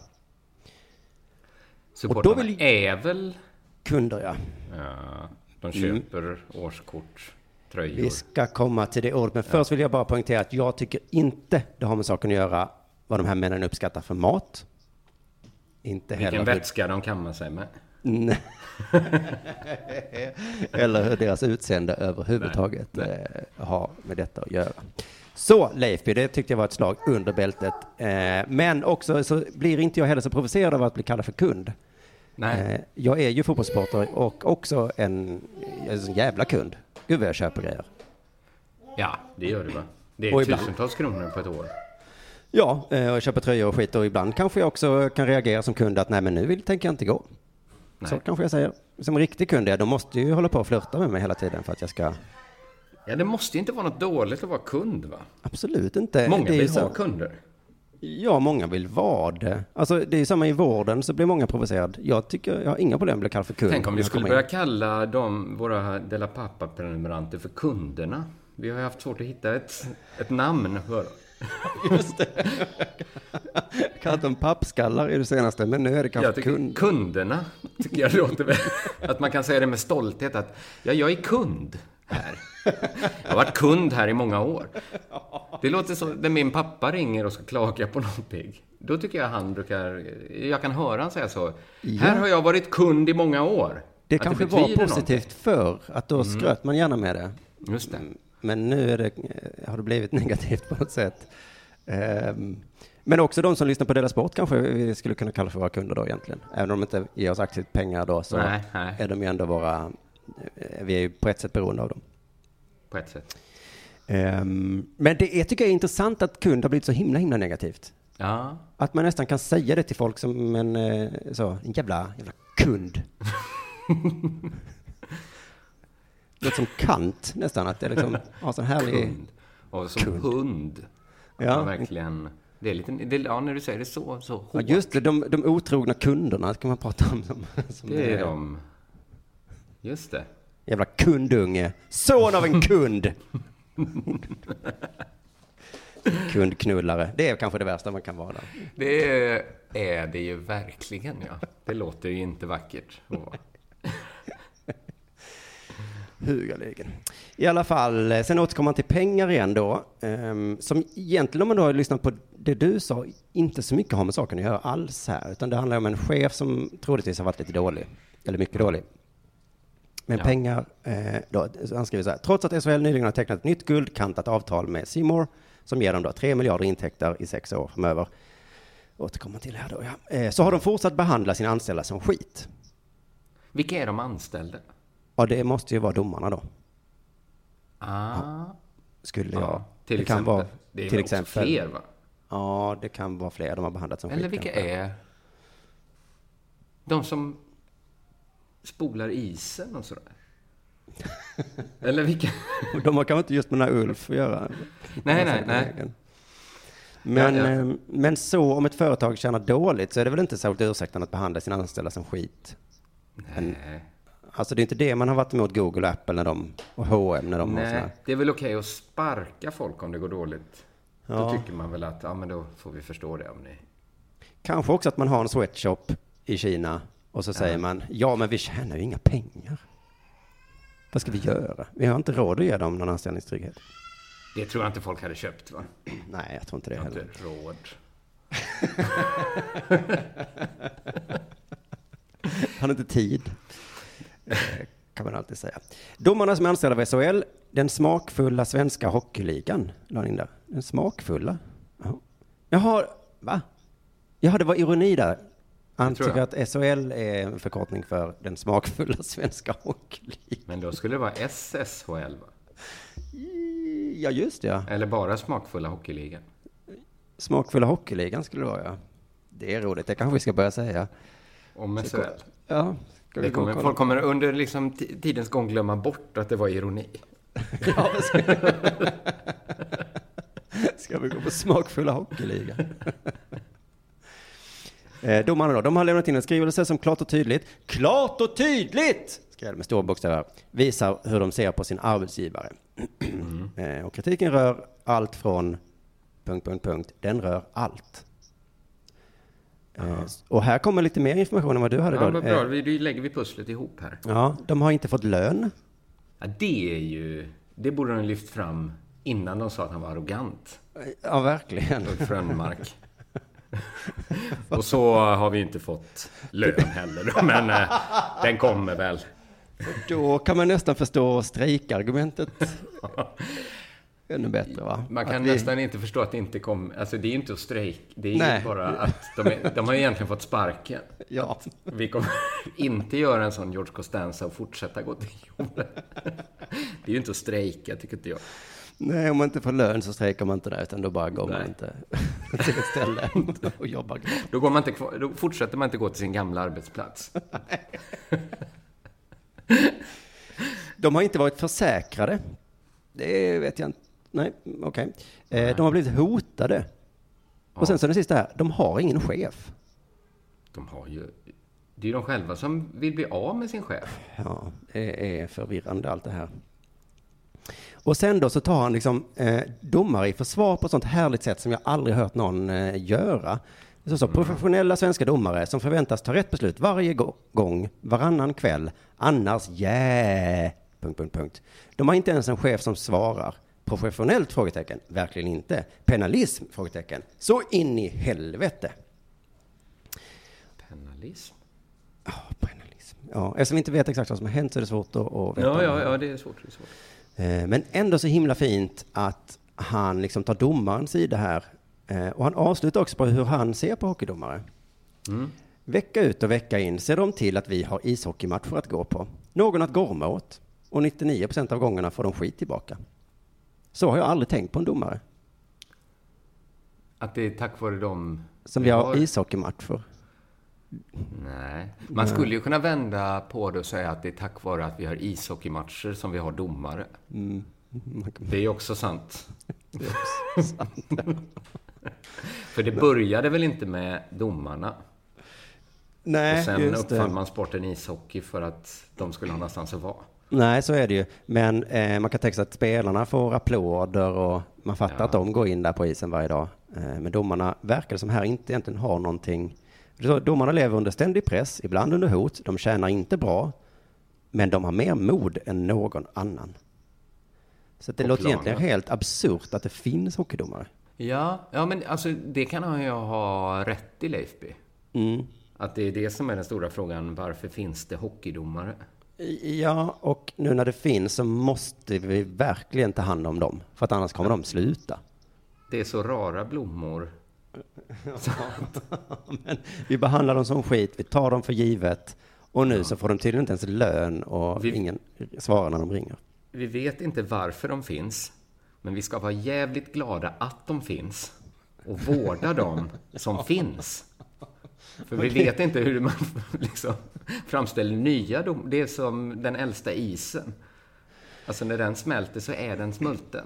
Supportrarna vill- är väl... Kunder, ja. Ja, de Mm. köper årskort, tröjor. Vi ska komma till det ordet, men först vill jag bara poängtera att jag tycker inte det har med saken att göra vad de här männen uppskattar för mat. Inte Vilken heller vätska de kammar sig med. Nej. Eller hur deras utseende överhuvudtaget Nej, Eh, har med detta att göra. Så Leifby, det tyckte jag var ett slag under bältet. Eh, men också så blir inte jag heller så provocerad av att bli kallad för kund. Nej. Eh, jag är ju fotbollssupporter och också en, en jävla kund. Gud vad jag köper grejer. Ja, det gör du va? Det är tusentals kronor på ett år. Ja, eh, och köper tröjor och skit och ibland kanske jag också kan reagera som kund att nej men nu vill, tänker jag inte gå. Så kanske jag säger. Som riktig kund är, de måste ju hålla på och flirta med mig hela tiden för att jag ska Ja, det måste ju inte vara något dåligt att vara kund va? Absolut inte. Många vill så- ha kunder. Ja, många vill vara det. Alltså, det är ju samma i vården, så blir många provocerade. Jag tycker, jag har inga problem med att bli kallad för kund. Tänk om vi skulle börja in. kalla de, våra Della Pappa-prenumeranter för kunderna. Vi har ju haft svårt att hitta ett, ett namn för [LAUGHS] Just det. Kallat dem pappskallar i det senaste, men nu är det kanske tycker kund. Kunderna, tycker jag låter väl. Att man kan säga det med stolthet att ja, jag är kund här. Jag har varit kund här i många år. Det låter som när min pappa ringer och ska klaga på någonting. Då tycker jag han brukar, jag kan höra han säga så. Ja. Här har jag varit kund i många år. Det Att kanske var betyder positivt förr, att då Mm. skröt man gärna med det. Just det. Men nu det, eh, har det blivit [LAUGHS] negativt på något sätt. Ehm, Men också de som lyssnar på Dela Sport kanske vi skulle kunna kalla för våra kunder då egentligen. Även om de inte ger oss aktiespengar då så Nej, nej. är de ju ändå våra, eh, vi är ju på ett sätt beroende av dem. På ett sätt. Ehm, Men det är, tycker jag är intressant att kund har blivit så himla, himla negativt. Ja. Att man nästan kan säga det till folk som en, eh, så, en jävla, jävla kund. [LAUGHS] låter som kant nästan, att det liksom har sån härlig... Kund. Och som Kund. hund. Ja. Ja. verkligen. Det är lite, det, ja, när du säger det så, så hårt. Ja, just det, de, de otrogna kunderna kan man prata om som, som Det är de. Just det. Jävla kundunge. Son av en kund! Kundknullare. Det är kanske det värsta man kan vara. Det är, är det ju verkligen, ja. Det låter ju inte vackert. Hugaligen. I alla fall, eh, sen återkommer man till pengar igen då. ehm, som egentligen, om man då har lyssnat på det du sa, inte så mycket har med saken att göra alls här. Utan det handlar om en chef som troligtvis har varit lite dålig. Eller mycket dålig. Men Ja. pengar, eh, då, han skriver så här. Trots att SHL nyligen har tecknat ett nytt guldkantat avtal med Seymour som ger dem då 3 miljarder intäkter i sex år framöver. Återkommer till här då, ja. Eh, så har de fortsatt behandla sina anställda som skit. Vilka är de anställda? Ja, det måste ju vara domarna då. Ah. Skulle Ja, jag. till det kan exempel. vara Det är till också exempel. fler, va? Ja, det kan vara fler de har behandlat som Eller vilka är de som spolar isen och sådär? [LAUGHS] Eller vilka? De har kanske inte just med den här Ulf att göra. Nej, nej, nej. Men, Ja, ja. eh, men så om ett företag tjänar dåligt så är det väl inte särskilt ursäktande att behandla sina anställda som skit? Nej. Alltså det är inte det man har varit emot Google och Apple när de, och H&M när de Nej, det är väl okej att sparka folk om det går dåligt. Ja. Då tycker man väl att, ja men då får vi förstå det om ni... Kanske också att man har en sweatshop i Kina och så säger man, ja men vi tjänar ju inga pengar. Vad ska vi göra? Vi har inte råd att ge dem någon anställningstrygghet. Det tror jag inte folk hade köpt va? Nej, jag tror inte det Jag heller. inte råd. Han [LAUGHS] har inte tid. Eh, kan man alltid säga. Domarna som är anställda av SHL, den smakfulla svenska hockeyligan, la in där. Den smakfulla? Jaha. Jaha, va? Jaha, det var ironi där. Han tycker jag. att SHL är en förkortning för den smakfulla [LAUGHS] svenska hockeyligan. Men då skulle det vara SSHL va? Ja, just det, ja. Eller bara smakfulla hockeyligan. Smakfulla hockeyligan skulle det vara, ja. Det är roligt, det kanske vi ska börja säga. Om SHL. Ja. Det kommer, folk kommer under liksom ti- tidens gång glömma bort att det var ironi. [LAUGHS] Ja, ska... [LAUGHS] ska vi gå på smakfulla hockeyligan? [LAUGHS] eh, domarna då, de har lämnat in en skrivelse som klart och tydligt, klart och tydligt, skrev med stora bokstäver, visar hur de ser på sin arbetsgivare. [CLEARS THROAT] eh, och kritiken rör allt från punkt, punkt, punkt, den rör allt. Eh, och här kommer lite mer information än vad du hade Ja, då. vad bra. Eh, Vi, då lägger vi pusslet ihop här. ja, de har inte fått lön. Ja, det är ju... Det borde de lyft fram innan de sa att han var arrogant. Ja, verkligen. Ulf Rönnmark. [LAUGHS] Och så har vi inte fått lön heller men eh, den kommer väl. Då kan man nästan förstå strejkargumentet [LAUGHS] ännu bättre va? Man kan Att vi- nästan inte förstå att det inte kom... Alltså det är ju inte att strejk. Det är Nej. ju bara att de, är, de har egentligen fått sparken. Ja. Vi kommer [LAUGHS] inte göra en sån George Costanza och fortsätta gå till jobbet. Det är ju inte att strejka, tycker inte jag. Nej, om man inte får lön så strejkar man inte där, utan då bara går man Nej. inte [LAUGHS] till ett ställe [LAUGHS] och jobbar kvar. Då, går man inte kvar, då fortsätter man inte gå till sin gamla arbetsplats. De har inte varit försäkrade. Det vet jag inte. Nej, okej. Eh, De har blivit hotade. Och sen så det sista här, de har ingen chef. De har ju... Det är ju de själva som vill bli av med sin chef. Ja, det är förvirrande allt det här. Och sen då så tar han liksom eh, domare i försvar på ett sånt härligt sätt som jag aldrig hört någon eh, göra. Så, så, professionella svenska domare som förväntas ta rätt beslut varje gå- gång, varannan kväll, annars yeah... Punkt, punkt, punkt. De har inte ens en chef som svarar. Professionellt? Frågetecken. Verkligen inte. Penalism? Frågetecken. Så in i helvete. Penalism? Ja, eftersom vi inte vet exakt vad som har hänt så är det svårt att, att veta. Ja, ja, ja, det är svårt. Det är svårt. Eh, Men ändå så himla fint att han liksom tar domarens sida här. Eh, Och han avslutar också på hur han ser på hockeydomare. Mm. Vecka ut och vecka in ser de till att vi har ishockeymatcher att gå på. Någon att gorma åt. Och 99 procent av gångerna får de skit tillbaka. Så har jag aldrig tänkt på en domare. Att det är tack vare dem Som vi har ishockeymatcher. Nej. Man skulle ju kunna vända på det och säga att det är tack vare att vi har ishockeymatcher som vi har domare. Mm. Det är ju [LAUGHS] också sant. För det började väl inte med domarna? Nej, och sen det. uppfann man sporten ishockey för att de skulle ha någonstans att vara. Nej, så är det ju. Men eh, man kan tänka sig att spelarna får applåder och man fattar Ja. att de går in där på isen varje dag. Eh, men domarna verkar som här inte egentligen har någonting. Domarna lever under ständig press, ibland under hot. De tjänar inte bra, men de har mer mod än någon annan. Så det På låter planen. egentligen helt absurt att det finns hockeydomare. Ja, ja men alltså det kan han ju ha rätt i Leifby. Mm. Att det är det som är den stora frågan. Varför finns det hockeydomare? Ja, och nu när det finns så måste vi verkligen ta hand om dem. För att annars kommer de sluta. Det är så rara blommor. [LAUGHS] Men vi behandlar dem som skit, vi tar dem för givet. Och nu så får de tydligen inte ens lön och Vi- ingen svarar när de ringer. Vi vet inte varför de finns, men vi ska vara jävligt glada att de finns och vårda dem som [LAUGHS] finns. För vi vet inte hur man [LAUGHS] liksom framställer nya dom. Det är som den äldsta isen. Alltså när den smälter så är den smulten.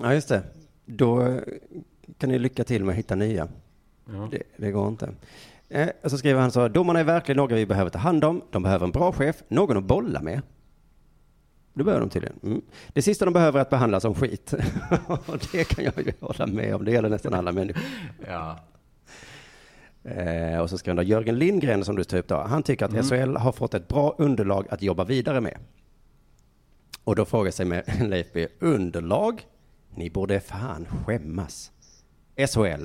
Ja, just det. Då kan ni lycka till med att hitta nya. Ja. Det, det går inte. Eh, och så skriver han så, domarna är verkligen några vi behöver ta hand om. De behöver en bra chef, någon att bolla med. Det behöver de tydligen. Mm. Det sista de behöver är att behandlas som skit. [LAUGHS] och det kan jag ju hålla med om. Det gäller nästan alla människor. Ja. Eh, och så skriver han då, Jörgen Lindgren som du tog upp då, han tycker att Mm. SHL har fått ett bra underlag att jobba vidare med. Och då frågar sig med [LAUGHS] Leif B, underlag? Ni borde fan skämmas. SHL,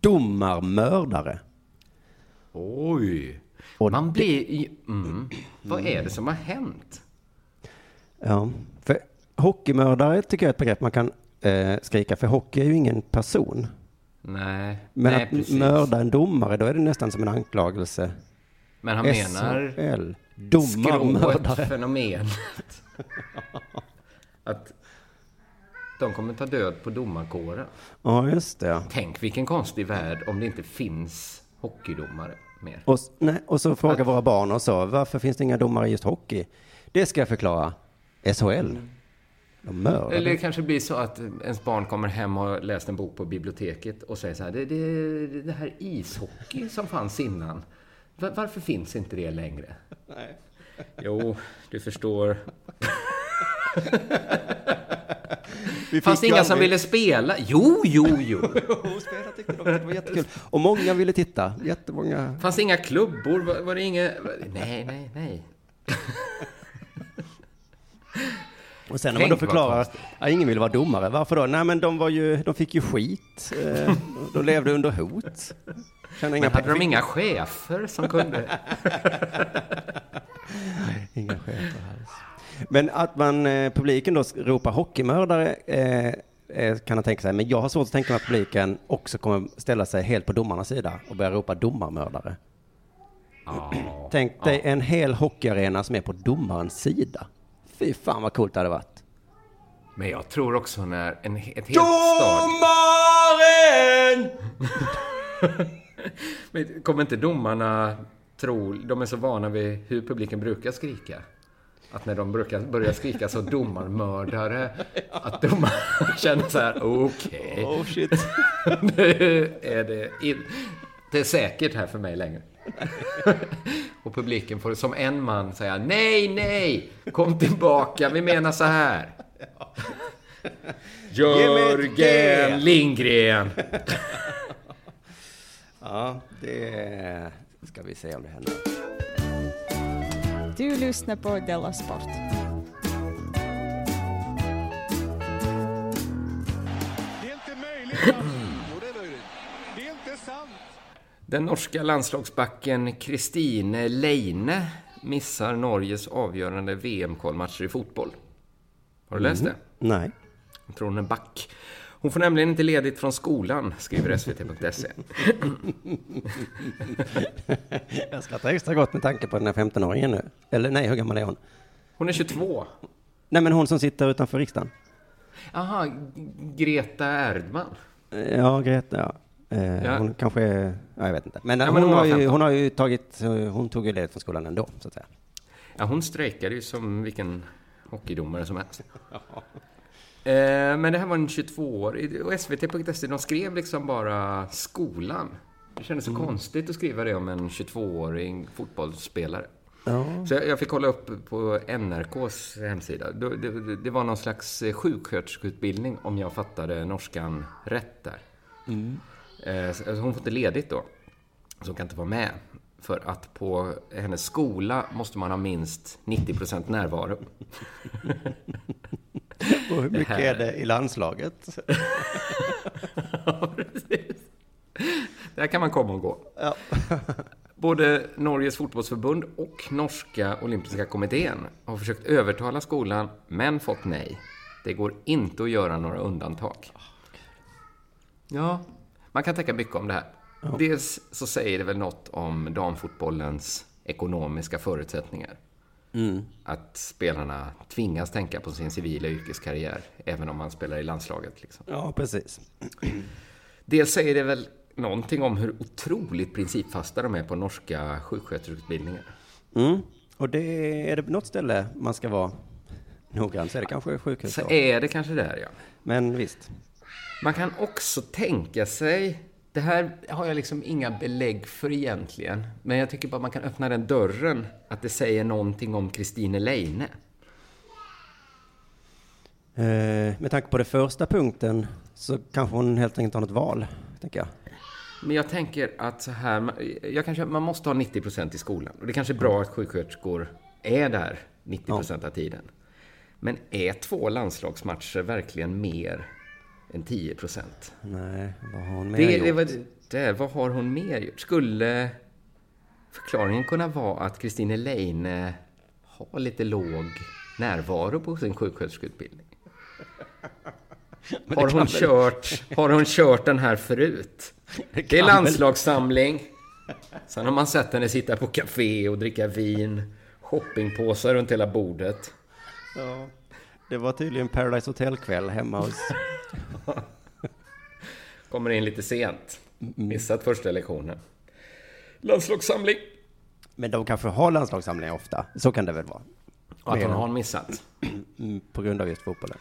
domarmördare. Oj. Man blir... i- Mm. Vad är det som har hänt? Ja, för hockeymördare tycker jag är ett begrepp man kan eh, skrika, för hockey är ju ingen person. Nej, Men nej att precis. mörda en domare, då är det nästan som en anklagelse. Men han menar SHL, domarmördare. skrået-fenomenet. att de kommer ta död på domarkåren. Ja, just det. Tänk vilken konstig värld om det inte finns hockeydomare mer. Och, nej, och så frågar våra barn och så, varför finns det inga domare i just hockey? Det ska jag förklara. SHL. De mördar. Eller det kanske blir så att ens barn kommer hem och har läst en bok på biblioteket och säger så här, det, det, det här ishockey som fanns innan, var, varför finns inte det längre? Nej. Jo, du förstår. Vi Fanns det fick ju inga som ville spela? Jo, jo, jo. Spela tyckte de, det var jättekul. Och många ville titta. Jättemånga. Fanns det inga klubbor? Var, var det inga... Nej, nej, nej. Och sen när man då förklarar att ingen ville vara domare, varför då? Nej men de var ju, de fick ju skit. Eh, de levde under hot. Kände Men hade de inga chefer som kunde... [LAUGHS] Inga chefer alls. Men att man, eh, publiken då ropar hockeymördare eh, kan man tänka sig, men jag har svårt att tänka mig att publiken också kommer ställa sig helt på domarnas sida och börja ropa domarmördare. Ja. Tänk dig en hel hockeyarena som är på domarens sida. Fy fan vad coolt det hade varit. Men jag tror också när en, ett helt. Domaren! [LAUGHS] Men kommer inte domarna tro... De är så vana vid hur publiken brukar skrika. Att när de brukar börja skrika så domarmördare, att domarna [LAUGHS] känner så här, okej. Oh shit. [LAUGHS] nu är det in, det är säkert här för mig längre. Och publiken får som en man säga nej, nej, kom tillbaka, vi menar så här. G. Jörgen Lindgren. [LAUGHS] Ja, det ska vi se om det händer. Du lyssnar på Della Sport. Den norska landslagsbacken Kristine Leine missar Norges avgörande VM-kvalmatcher i fotboll. Har du läst det? Nej. Jag tror hon är back. Hon får nämligen inte ledigt från skolan, skriver svt.se. [LAUGHS] Jag skrattar extra gott med tanke på den här 15-åringen nu. Eller nej, hur gammal är hon? Hon är 22. Nej, men hon som sitter utanför riksdagen. Aha, Greta Erdman. Ja, Greta, ja. Eh, Ja. Hon kanske ja, jag vet inte. Men, Ja, hon, men hon har ju, 15. hon har ju tagit, hon tog ju ledigt från skolan ändå, så att säga. Ja, hon strejkade ju som vilken hockeydomare som helst. [LAUGHS] Eh, men det här var en 22-årig, och SVT.se, de skrev liksom bara skolan. Det kändes så konstigt att skriva det om en 22-årig fotbollsspelare. Ja. Så jag, jag fick kolla upp på NRKs hemsida. Det, det, det var någon slags sjuksköterskeutbildning, om jag fattade norskan rätt där. Mm. Eh, så- alltså hon får inte ledigt då, så hon kan inte vara med. För att på hennes skola måste man ha minst 90% närvaro. [LAUGHS] Och hur mycket är det i landslaget? [LAUGHS] Där kan man komma och gå. Ja. [LAUGHS] Både Norges fotbollsförbund och norska olympiska kommittén har försökt övertala skolan, men fått nej. Det går inte att göra några undantag. Ja, man kan tänka mycket om det här. Dels så säger det väl något om damfotbollens ekonomiska förutsättningar. Mm. Att spelarna tvingas tänka på sin civila yrkeskarriär, även om man spelar i landslaget. Liksom. Ja, precis. Dels säger det väl någonting om hur otroligt principfasta de är på norska sjuksköterskeutbildningar. Mm. Och det, är det något ställe man ska vara noggrann så är det kanske sjukhus. Så är det kanske där, ja. Men visst. Man kan också tänka sig, det här har jag liksom inga belägg för egentligen, men jag tycker bara man kan öppna den dörren, att det säger någonting om Kristine Leine. Eh, med tanke på det första punkten så kanske hon helt enkelt har något val, tänker jag. Men jag tänker att så här, jag kanske, man måste ha 90 procent i skolan. Och det kanske är bra att sjuksköterskor är där 90 procent av tiden. Men är två landslagsmatcher verkligen mer än 10 procent? Nej, vad har hon mer Det, det gjort? var det, vad har hon mer gjort? Skulle förklaringen kunna vara att Kristine Leine har lite låg närvaro på sin sjuksköterskeutbildning? det Har hon, kört, har hon kört den här förut? Det, kan är landslagssamling. Sen har man sett henne sitta på café och dricka vin. Shoppingpåsar runt hela bordet. Ja, det var tydligen Paradise Hotel-kväll hemma hos... [LAUGHS] Kommer in lite sent. Missat första lektionen. Landslagssamling. Men de kanske har landslagssamlingar ofta. Så kan det väl vara. Och att hon har missat. Mm, På grund av just fotbollen.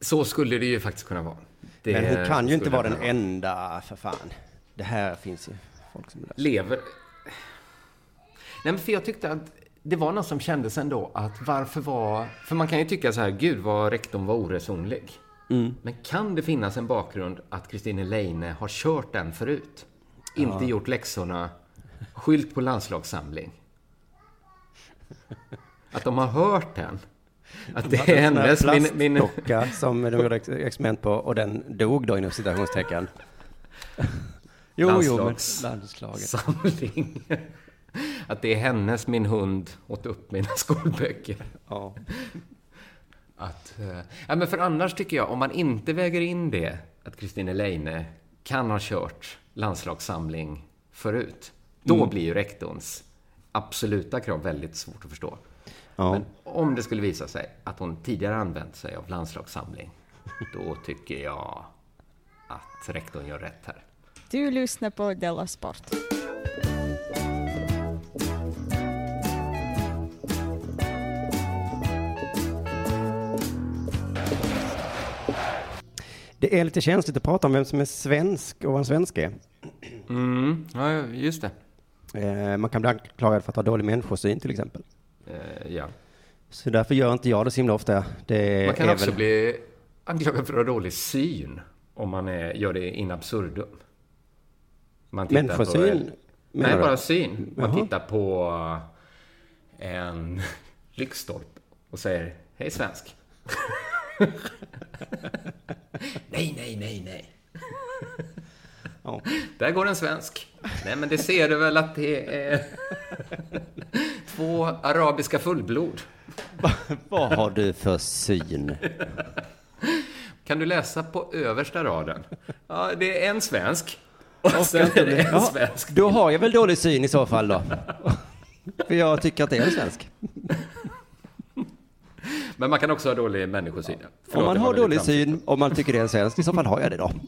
Så skulle det ju faktiskt kunna vara. Det Men hon kan ju inte vara den kunna enda, för fan. Det här finns ju folk som... Lever. Nej, men för jag tyckte att det var något som kändes ändå att varför var... För man kan ju tycka så här, gud vad rektorn var oresonlig. Mm. Men kan det finnas en bakgrund att Kristine Leine har kört den förut? Inte Ja. gjort läxorna, skylt på landslagssamling. Att de har hört den. Att det är hennes... Min, min, som de gjorde ex- experiment på och den dog då inom citationstecken. [LAUGHS] Jo, jo, men landslaget. Samling. Att det är hennes Min hund åt upp mina [LAUGHS] skolböcker. Ja. Att, eh, ja, men för annars tycker jag, om man inte väger in det, att Kristine Leine kan ha kört landslagssamling förut, då Mm. blir ju rektorns absoluta krav väldigt svårt att förstå. Ja. Men om det skulle visa sig att hon tidigare använt sig av landslagssamling, då tycker jag att rektorn gör rätt här. Du lyssnar på Della Sport. Det är lite känsligt att prata om vem som är svensk och vad en svensk är. Mm, ja, just det. Eh, Man kan bli anklagad för att ha dålig människosyn till exempel. Eh, ja. Så därför gör inte jag det så himla ofta. Det Man kan också väl... bli anklagad för att ha dålig syn om man är, gör det in absurdum. Man tittar Människosyn, På, nej, bara syn. Man Jaha. tittar på en lyktstolpe och säger Hej svensk. [LAUGHS] nej, nej, nej, nej. [LAUGHS] Där går en svensk. Nej, men det ser du väl att det är två arabiska fullblod. Vad har du för syn? Kan du läsa på översta raden? Ja, det är en svensk. Och sen inte är det en Ja, svensk. Då har jag väl dålig syn i så fall då. För jag tycker att det är en svensk. Men man kan också ha dålig människosyn. Förlåt, om man har dålig syn, om man tycker det är svensk, i så fall har jag det då. [LAUGHS]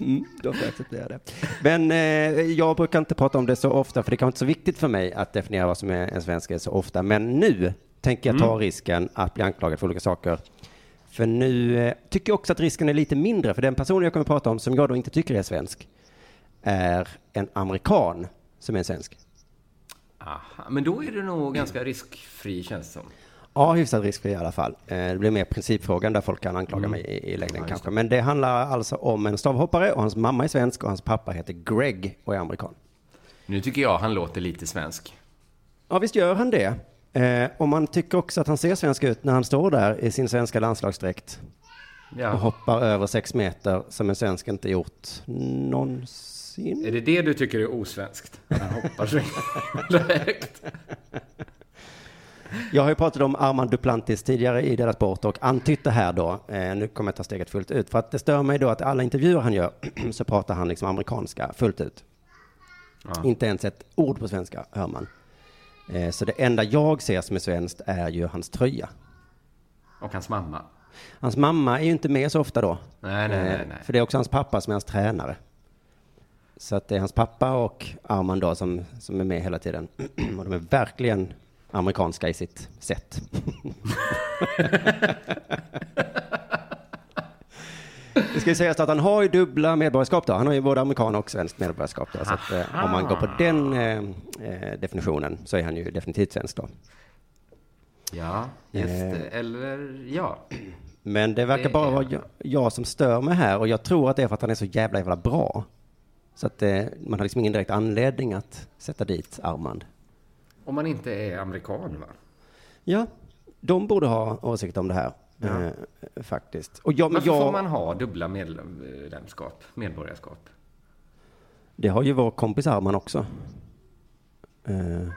Mm, då får jag acceptera det. Men eh, jag brukar inte prata om det så ofta, för det kan vara inte så viktigt för mig att definiera vad som är en svensk är så ofta. Men nu tänker jag ta Mm. risken att bli anklagad för olika saker. För nu eh, tycker jag också att risken är lite mindre, för den personen jag kommer att prata om, som jag då inte tycker är svensk, är en amerikan som är en svensk. Aha, men då är det nog ganska riskfri känns det som. Ja, hyfsat riskfri i alla fall. Eh, Det blir mer principfrågan där folk kan anklaga Mm. mig i, i längden Ja, kanske. Men det handlar alltså om en stavhoppare och hans mamma är svensk och hans pappa heter Greg och är amerikan. Nu tycker jag han låter lite svensk. Ja, visst gör han det. Eh, och man tycker också att han ser svensk ut när han står där i sin svenska landslagsdräkt Ja. och hoppar över sex meter som en svensk inte gjort någonsin. Är det det du tycker är osvenskt? Att han hoppar så [LAUGHS] direkt? [LAUGHS] Jag har ju pratat om Armand Duplantis tidigare i deras sport och antytt det här då. Eh, nu kommer jag ta steget fullt ut. För att det stör mig då att alla intervjuer han gör [CLEARS THROAT] så pratar han liksom amerikanska fullt ut. Ja. Inte ens ett ord på svenska hör man. Eh, så det enda jag ser som är svenskt är ju hans tröja. Och hans mamma. Hans mamma är ju inte med så ofta då. Nej, nej, nej, Eh, nej. För det är också hans pappa som är hans tränare. Så att det är hans pappa och Armand då som, som är med hela tiden. [CLEARS THROAT] och de är verkligen amerikanska i sitt sätt. Det ska ju sägas att han har ju dubbla medborgarskap då. Han har ju både amerikan och svenskt medborgarskap då. Så att, eh, om man går på den eh, eh, definitionen så är han ju definitivt svensk då. Ja, just Eh. det. Eller ja. Men det verkar Det bara är vara jag, jag som stör mig här och jag tror att det är för att han är så jävla jävla bra. Så att eh, man har liksom ingen direkt anledning att sätta dit Armand. Om man inte är amerikan, va? Ja, de borde ha åsikt om det här. Ja. Eh, faktiskt. Och jag, men Varför jag, får man ha dubbla medlemskap, medborgarskap? Det har ju vår kompis Armand också. Eh,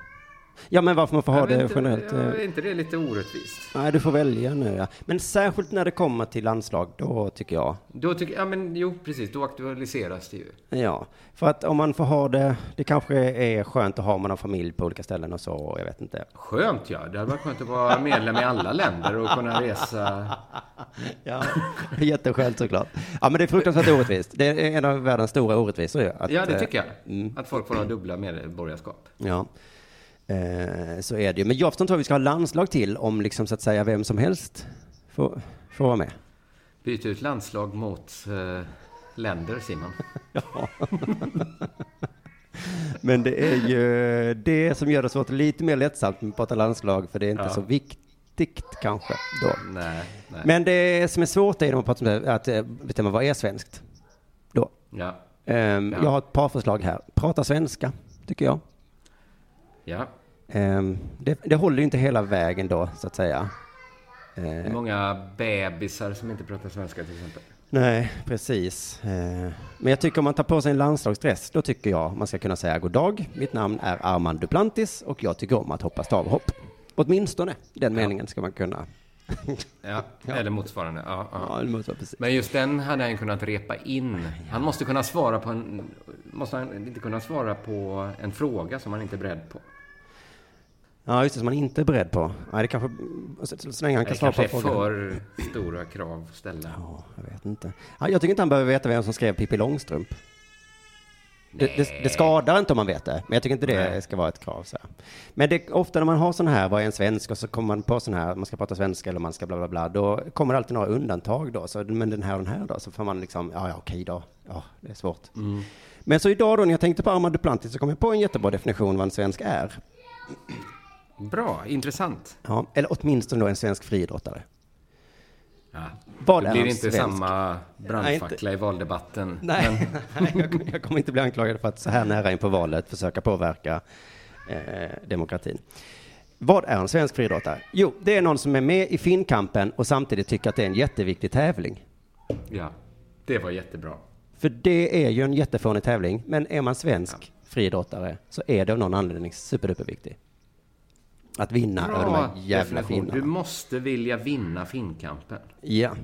ja, men varför man får ha det inte, generellt? eh, Är inte det lite orättvist? Nej, du får välja nu ja. Men särskilt när det kommer till landslag, då tycker jag. Då tycker ja men jo precis, då aktualiseras det ju. Ja, för att om man får ha det, det kanske är skönt att ha man har familj på olika ställen och så, jag vet inte. Skönt ja, det hade varit skönt att vara medlem i alla länder och kunna resa. [LAUGHS] Ja, jätteskönt såklart. Ja, men det är fruktansvärt orättvist. Det är en av världens stora orättvisor ju. att, Ja, det eh, tycker jag. Att folk får ha dubbla medborgarskap. Ja, eh, så är det ju. Men jag förstår inte vad vi ska ha landslag till om liksom så att säga vem som helst får, får vara med. Byta ut landslag mot eh, länder, Simon. [LAUGHS] Ja. Men det är ju det som gör det svårt, lite mer lättsamt med att prata landslag, för det är inte Ja. så viktigt kanske då. Nej, nej. Men det som är svårt är det, att eh, bestämma vad är svenskt då. Ja. Ehm, Ja. Jag har ett par förslag här. Prata svenska, tycker jag. Ja. Ehm, det, det håller ju inte hela vägen då, så att säga. Det är Ehm, många bebisar som inte pratar svenska till exempel. Nej, precis. Eh, Men jag tycker om man tar på sig en landslagsdress, då tycker jag man ska kunna säga god dag. Mitt namn är Armand Duplantis och jag tycker om att hoppa stavhopp. Åtminstone den meningen ska man kunna. [LAUGHS] Ja, eller motsvarande. Ja, ja. Ja, vara precis. Men just den hade han kunnat repa in. Han måste kunna svara på en... Måste han inte kunna svara på en fråga som han inte är beredd på? Ja, just det, som man inte är beredd på. Nej, det kanske, så, så länge han kan Det svara på kanske är frågan. för stora krav att ställa. Ja, jag vet inte. Ja, jag tycker inte han behöver veta vem som skrev Pippi Långstrump. Det, det, det skadar inte om man vet det, men jag tycker inte det Nej. ska vara ett krav. Så här. Men det, ofta när man har sån här, vad är en svensk, och så kommer man på sån här, man ska prata svenska eller man ska bla bla bla, då kommer det alltid några undantag då. Så, men den här och den här då, så får man liksom, ja, ja okej då, ja, det är svårt. Men så idag då, när jag tänkte på Armand Duplantis, så kom jag på en jättebra definition vad en svensk är. Bra, intressant. Ja, eller åtminstone då en svensk friidrottare. Ja. Det blir inte svensk? samma brandfackla i valdebatten. Nej, Men, [LAUGHS] nej jag, jag kommer inte bli anklagad för att så här nära in på valet försöka påverka eh, demokratin. Vad är en svensk friidrottare? Jo, det är någon som är med i Finnkampen och samtidigt tycker att det är en jätteviktig tävling. ja, det var jättebra. För det är ju en jättefånig tävling, men är man svensk friidrottare så är det av någon anledning superduperviktig. Att vinna över de Bra här jävla definition. Du finnarna. måste vilja vinna Finnkampen. Ja,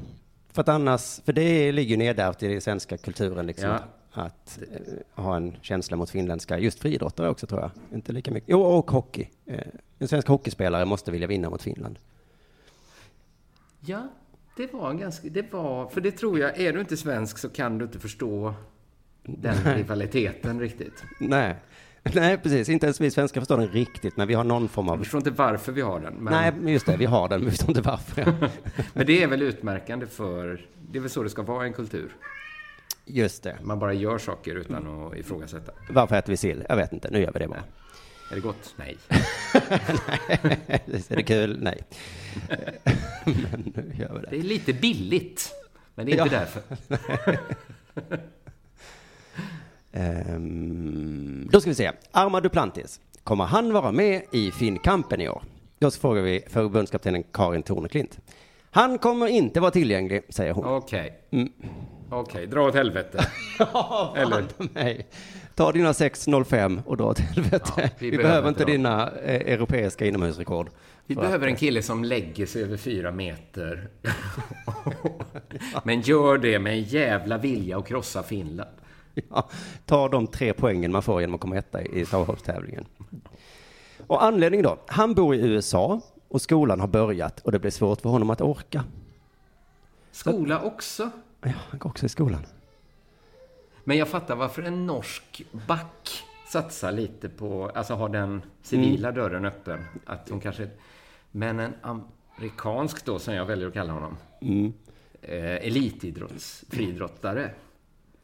för att annars, för det ligger ju nedärvt i den svenska kulturen liksom. Ja. Att eh, ha en känsla mot finländska, just friidrottare också tror jag. Inte lika mycket. Jo, och hockey. Eh, en svensk hockeyspelare måste vilja vinna mot Finland. Ja, det var ganska... Det var... För det tror jag, är du inte svensk så kan du inte förstå den rivaliteten riktigt. Nej. [LAUGHS] Nej, precis. Inte ens vi svenskar förstår den riktigt, men vi har någon form av... Jag förstår inte varför vi har den. Men... Nej, just det, vi har den, men vi förstår inte varför. [LAUGHS] men det är väl utmärkande för... Det är väl så det ska vara i en kultur. Just det. Man bara gör saker utan att ifrågasätta. Varför äter vi sill? Jag vet inte, nu gör vi det bara. Är det gott? Nej. [LAUGHS] Nej. Är det kul? Nej. Men nu gör vi det. Det är lite billigt. Men det är inte Ja. därför. Ehm, då ska vi se. Armand Duplantis. Kommer han vara med i Finnkampen i år? Då frågar vi förbundskaptenen Karin Torneklint. Han kommer inte vara tillgänglig, säger hon. Okej. Mm. Okej, dra åt helvete. [LAUGHS] Ja, Eller? Nej. Ta dina 6.05 och dra åt helvete. Ja, vi, vi behöver, inte inte dina eh, europeiska inomhusrekord. Vi behöver att- en kille som lägger sig över fyra meter. [LAUGHS] [LAUGHS] Men gör det med en jävla vilja att krossa Finland. [LAUGHS] Ja, ta de tre poängen man får genom att komma etta i stavhoppstävlingen. Och anledning då? Han bor i USA och skolan har börjat och det blir svårt för honom att orka. Skola också. Ja, han går också i skolan. Men jag fattar varför en norsk back satsar lite på, alltså har den civila Mm. dörren öppen. Att hon kanske, men en amerikansk då, som jag väljer att kalla honom, Mm. eh, elitidrotts, friidrottare.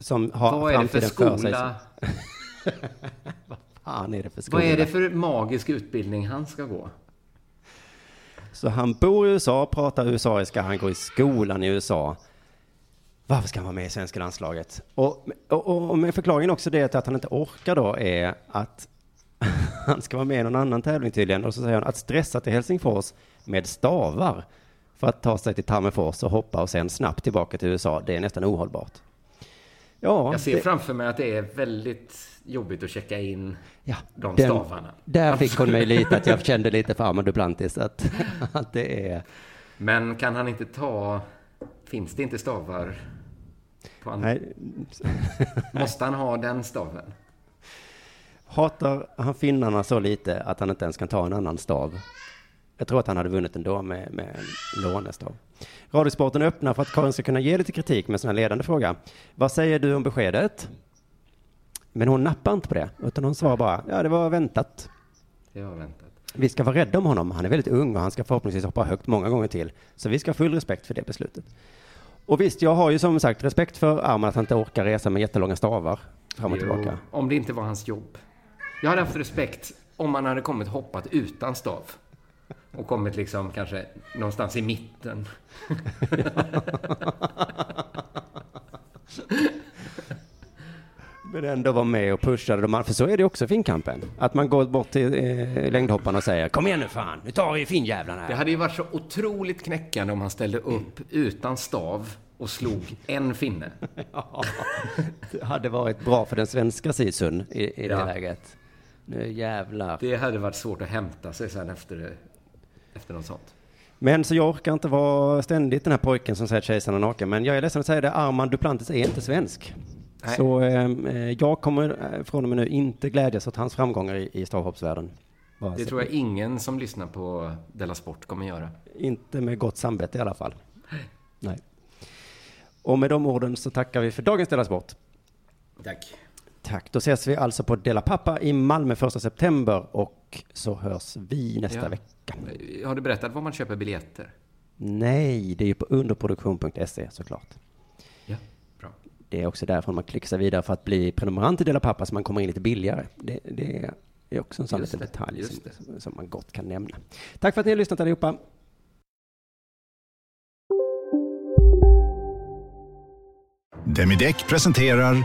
Som har Vad är det för skola? [LAUGHS] Vad fan är det för skola? Vad är det för magisk utbildning han ska gå? Så han bor i USA, pratar usaiska, han går i skolan i USA. Varför ska han vara med i svenska landslaget? Och, och, och med förklaringen också det att han inte orkar då är att [LAUGHS] han ska vara med i någon annan tävling tydligen. Och så säger han att stressa till Helsingfors med stavar för att ta sig till Tammerfors och hoppa och sen snabbt tillbaka till USA, det är nästan ohållbart. Ja, Jag ser det- framför mig att det är väldigt jobbigt att checka in Ja, de den- stavarna. Där fick hon mig lite, att jag [LAUGHS] kände lite för Armand Duplantis, att, att det är... Men kan han inte ta... Finns det inte stavar? På an... Nej. Måste han ha den staven? Hatar han finnarna så lite att han inte ens kan ta en annan stav? Jag tror att han hade vunnit ändå med, med en lånestav. Radiosporten öppnar för att Karin ska kunna ge lite kritik med en sån här ledande fråga. Vad säger du om beskedet? Men hon nappar inte på det, utan hon svarar bara, ja det var väntat. Det har väntat. Vi ska vara rädda om honom. Han är väldigt ung och han ska förhoppningsvis hoppa högt många gånger till. Så vi ska ha full respekt för det beslutet. Och visst, jag har ju som sagt respekt för Arman att han inte orkar resa med jättelånga stavar fram och Jo, tillbaka. Om det inte var hans jobb. Jag hade haft respekt om han hade kommit hoppat utan stav. Och kommit liksom kanske någonstans i mitten. Men ändå vara med och pusha de andra. För så är det också i finkampen. Att man går bort till eh, längdhopparna och säger kom igen nu fan, nu tar vi finjävlarna här. Det hade ju varit så otroligt knäckande om han ställde upp utan stav och slog en finne. [LAUGHS] Ja, det hade varit bra för den svenska sisun i, i det Ja. läget. Nu jävlar. Det hade varit svårt att hämta sig sen efter, efter något sånt. Men så jag orkar inte vara ständigt den här pojken som säger att kejsaren är naken. Men jag är ledsen att säga det, Armand Duplantis är inte svensk. Nej. Så eh, jag kommer eh, från och med nu inte glädjas åt hans framgångar i, i stavhoppsvärlden. Bara Det tror jag ingen som lyssnar på Della Sport kommer göra. Inte med gott samvete i alla fall. [LAUGHS] Nej. Och med de orden så tackar vi för dagens Della Sport. Tack. Tack. Då ses vi alltså på Della Pappa i Malmö 1 september och så hörs vi nästa Ja. vecka. Har du berättat var man köper biljetter? Nej, det är ju på underproduktion.se såklart. Ja, bra. Det är också därifrån man klickar sig vidare för att bli prenumerant i Della Pappa så man kommer in lite billigare. Det, det är också en sån Just liten det, detalj som, som man gott kan nämna. Tack för att ni har lyssnat allihopa. Demideck presenterar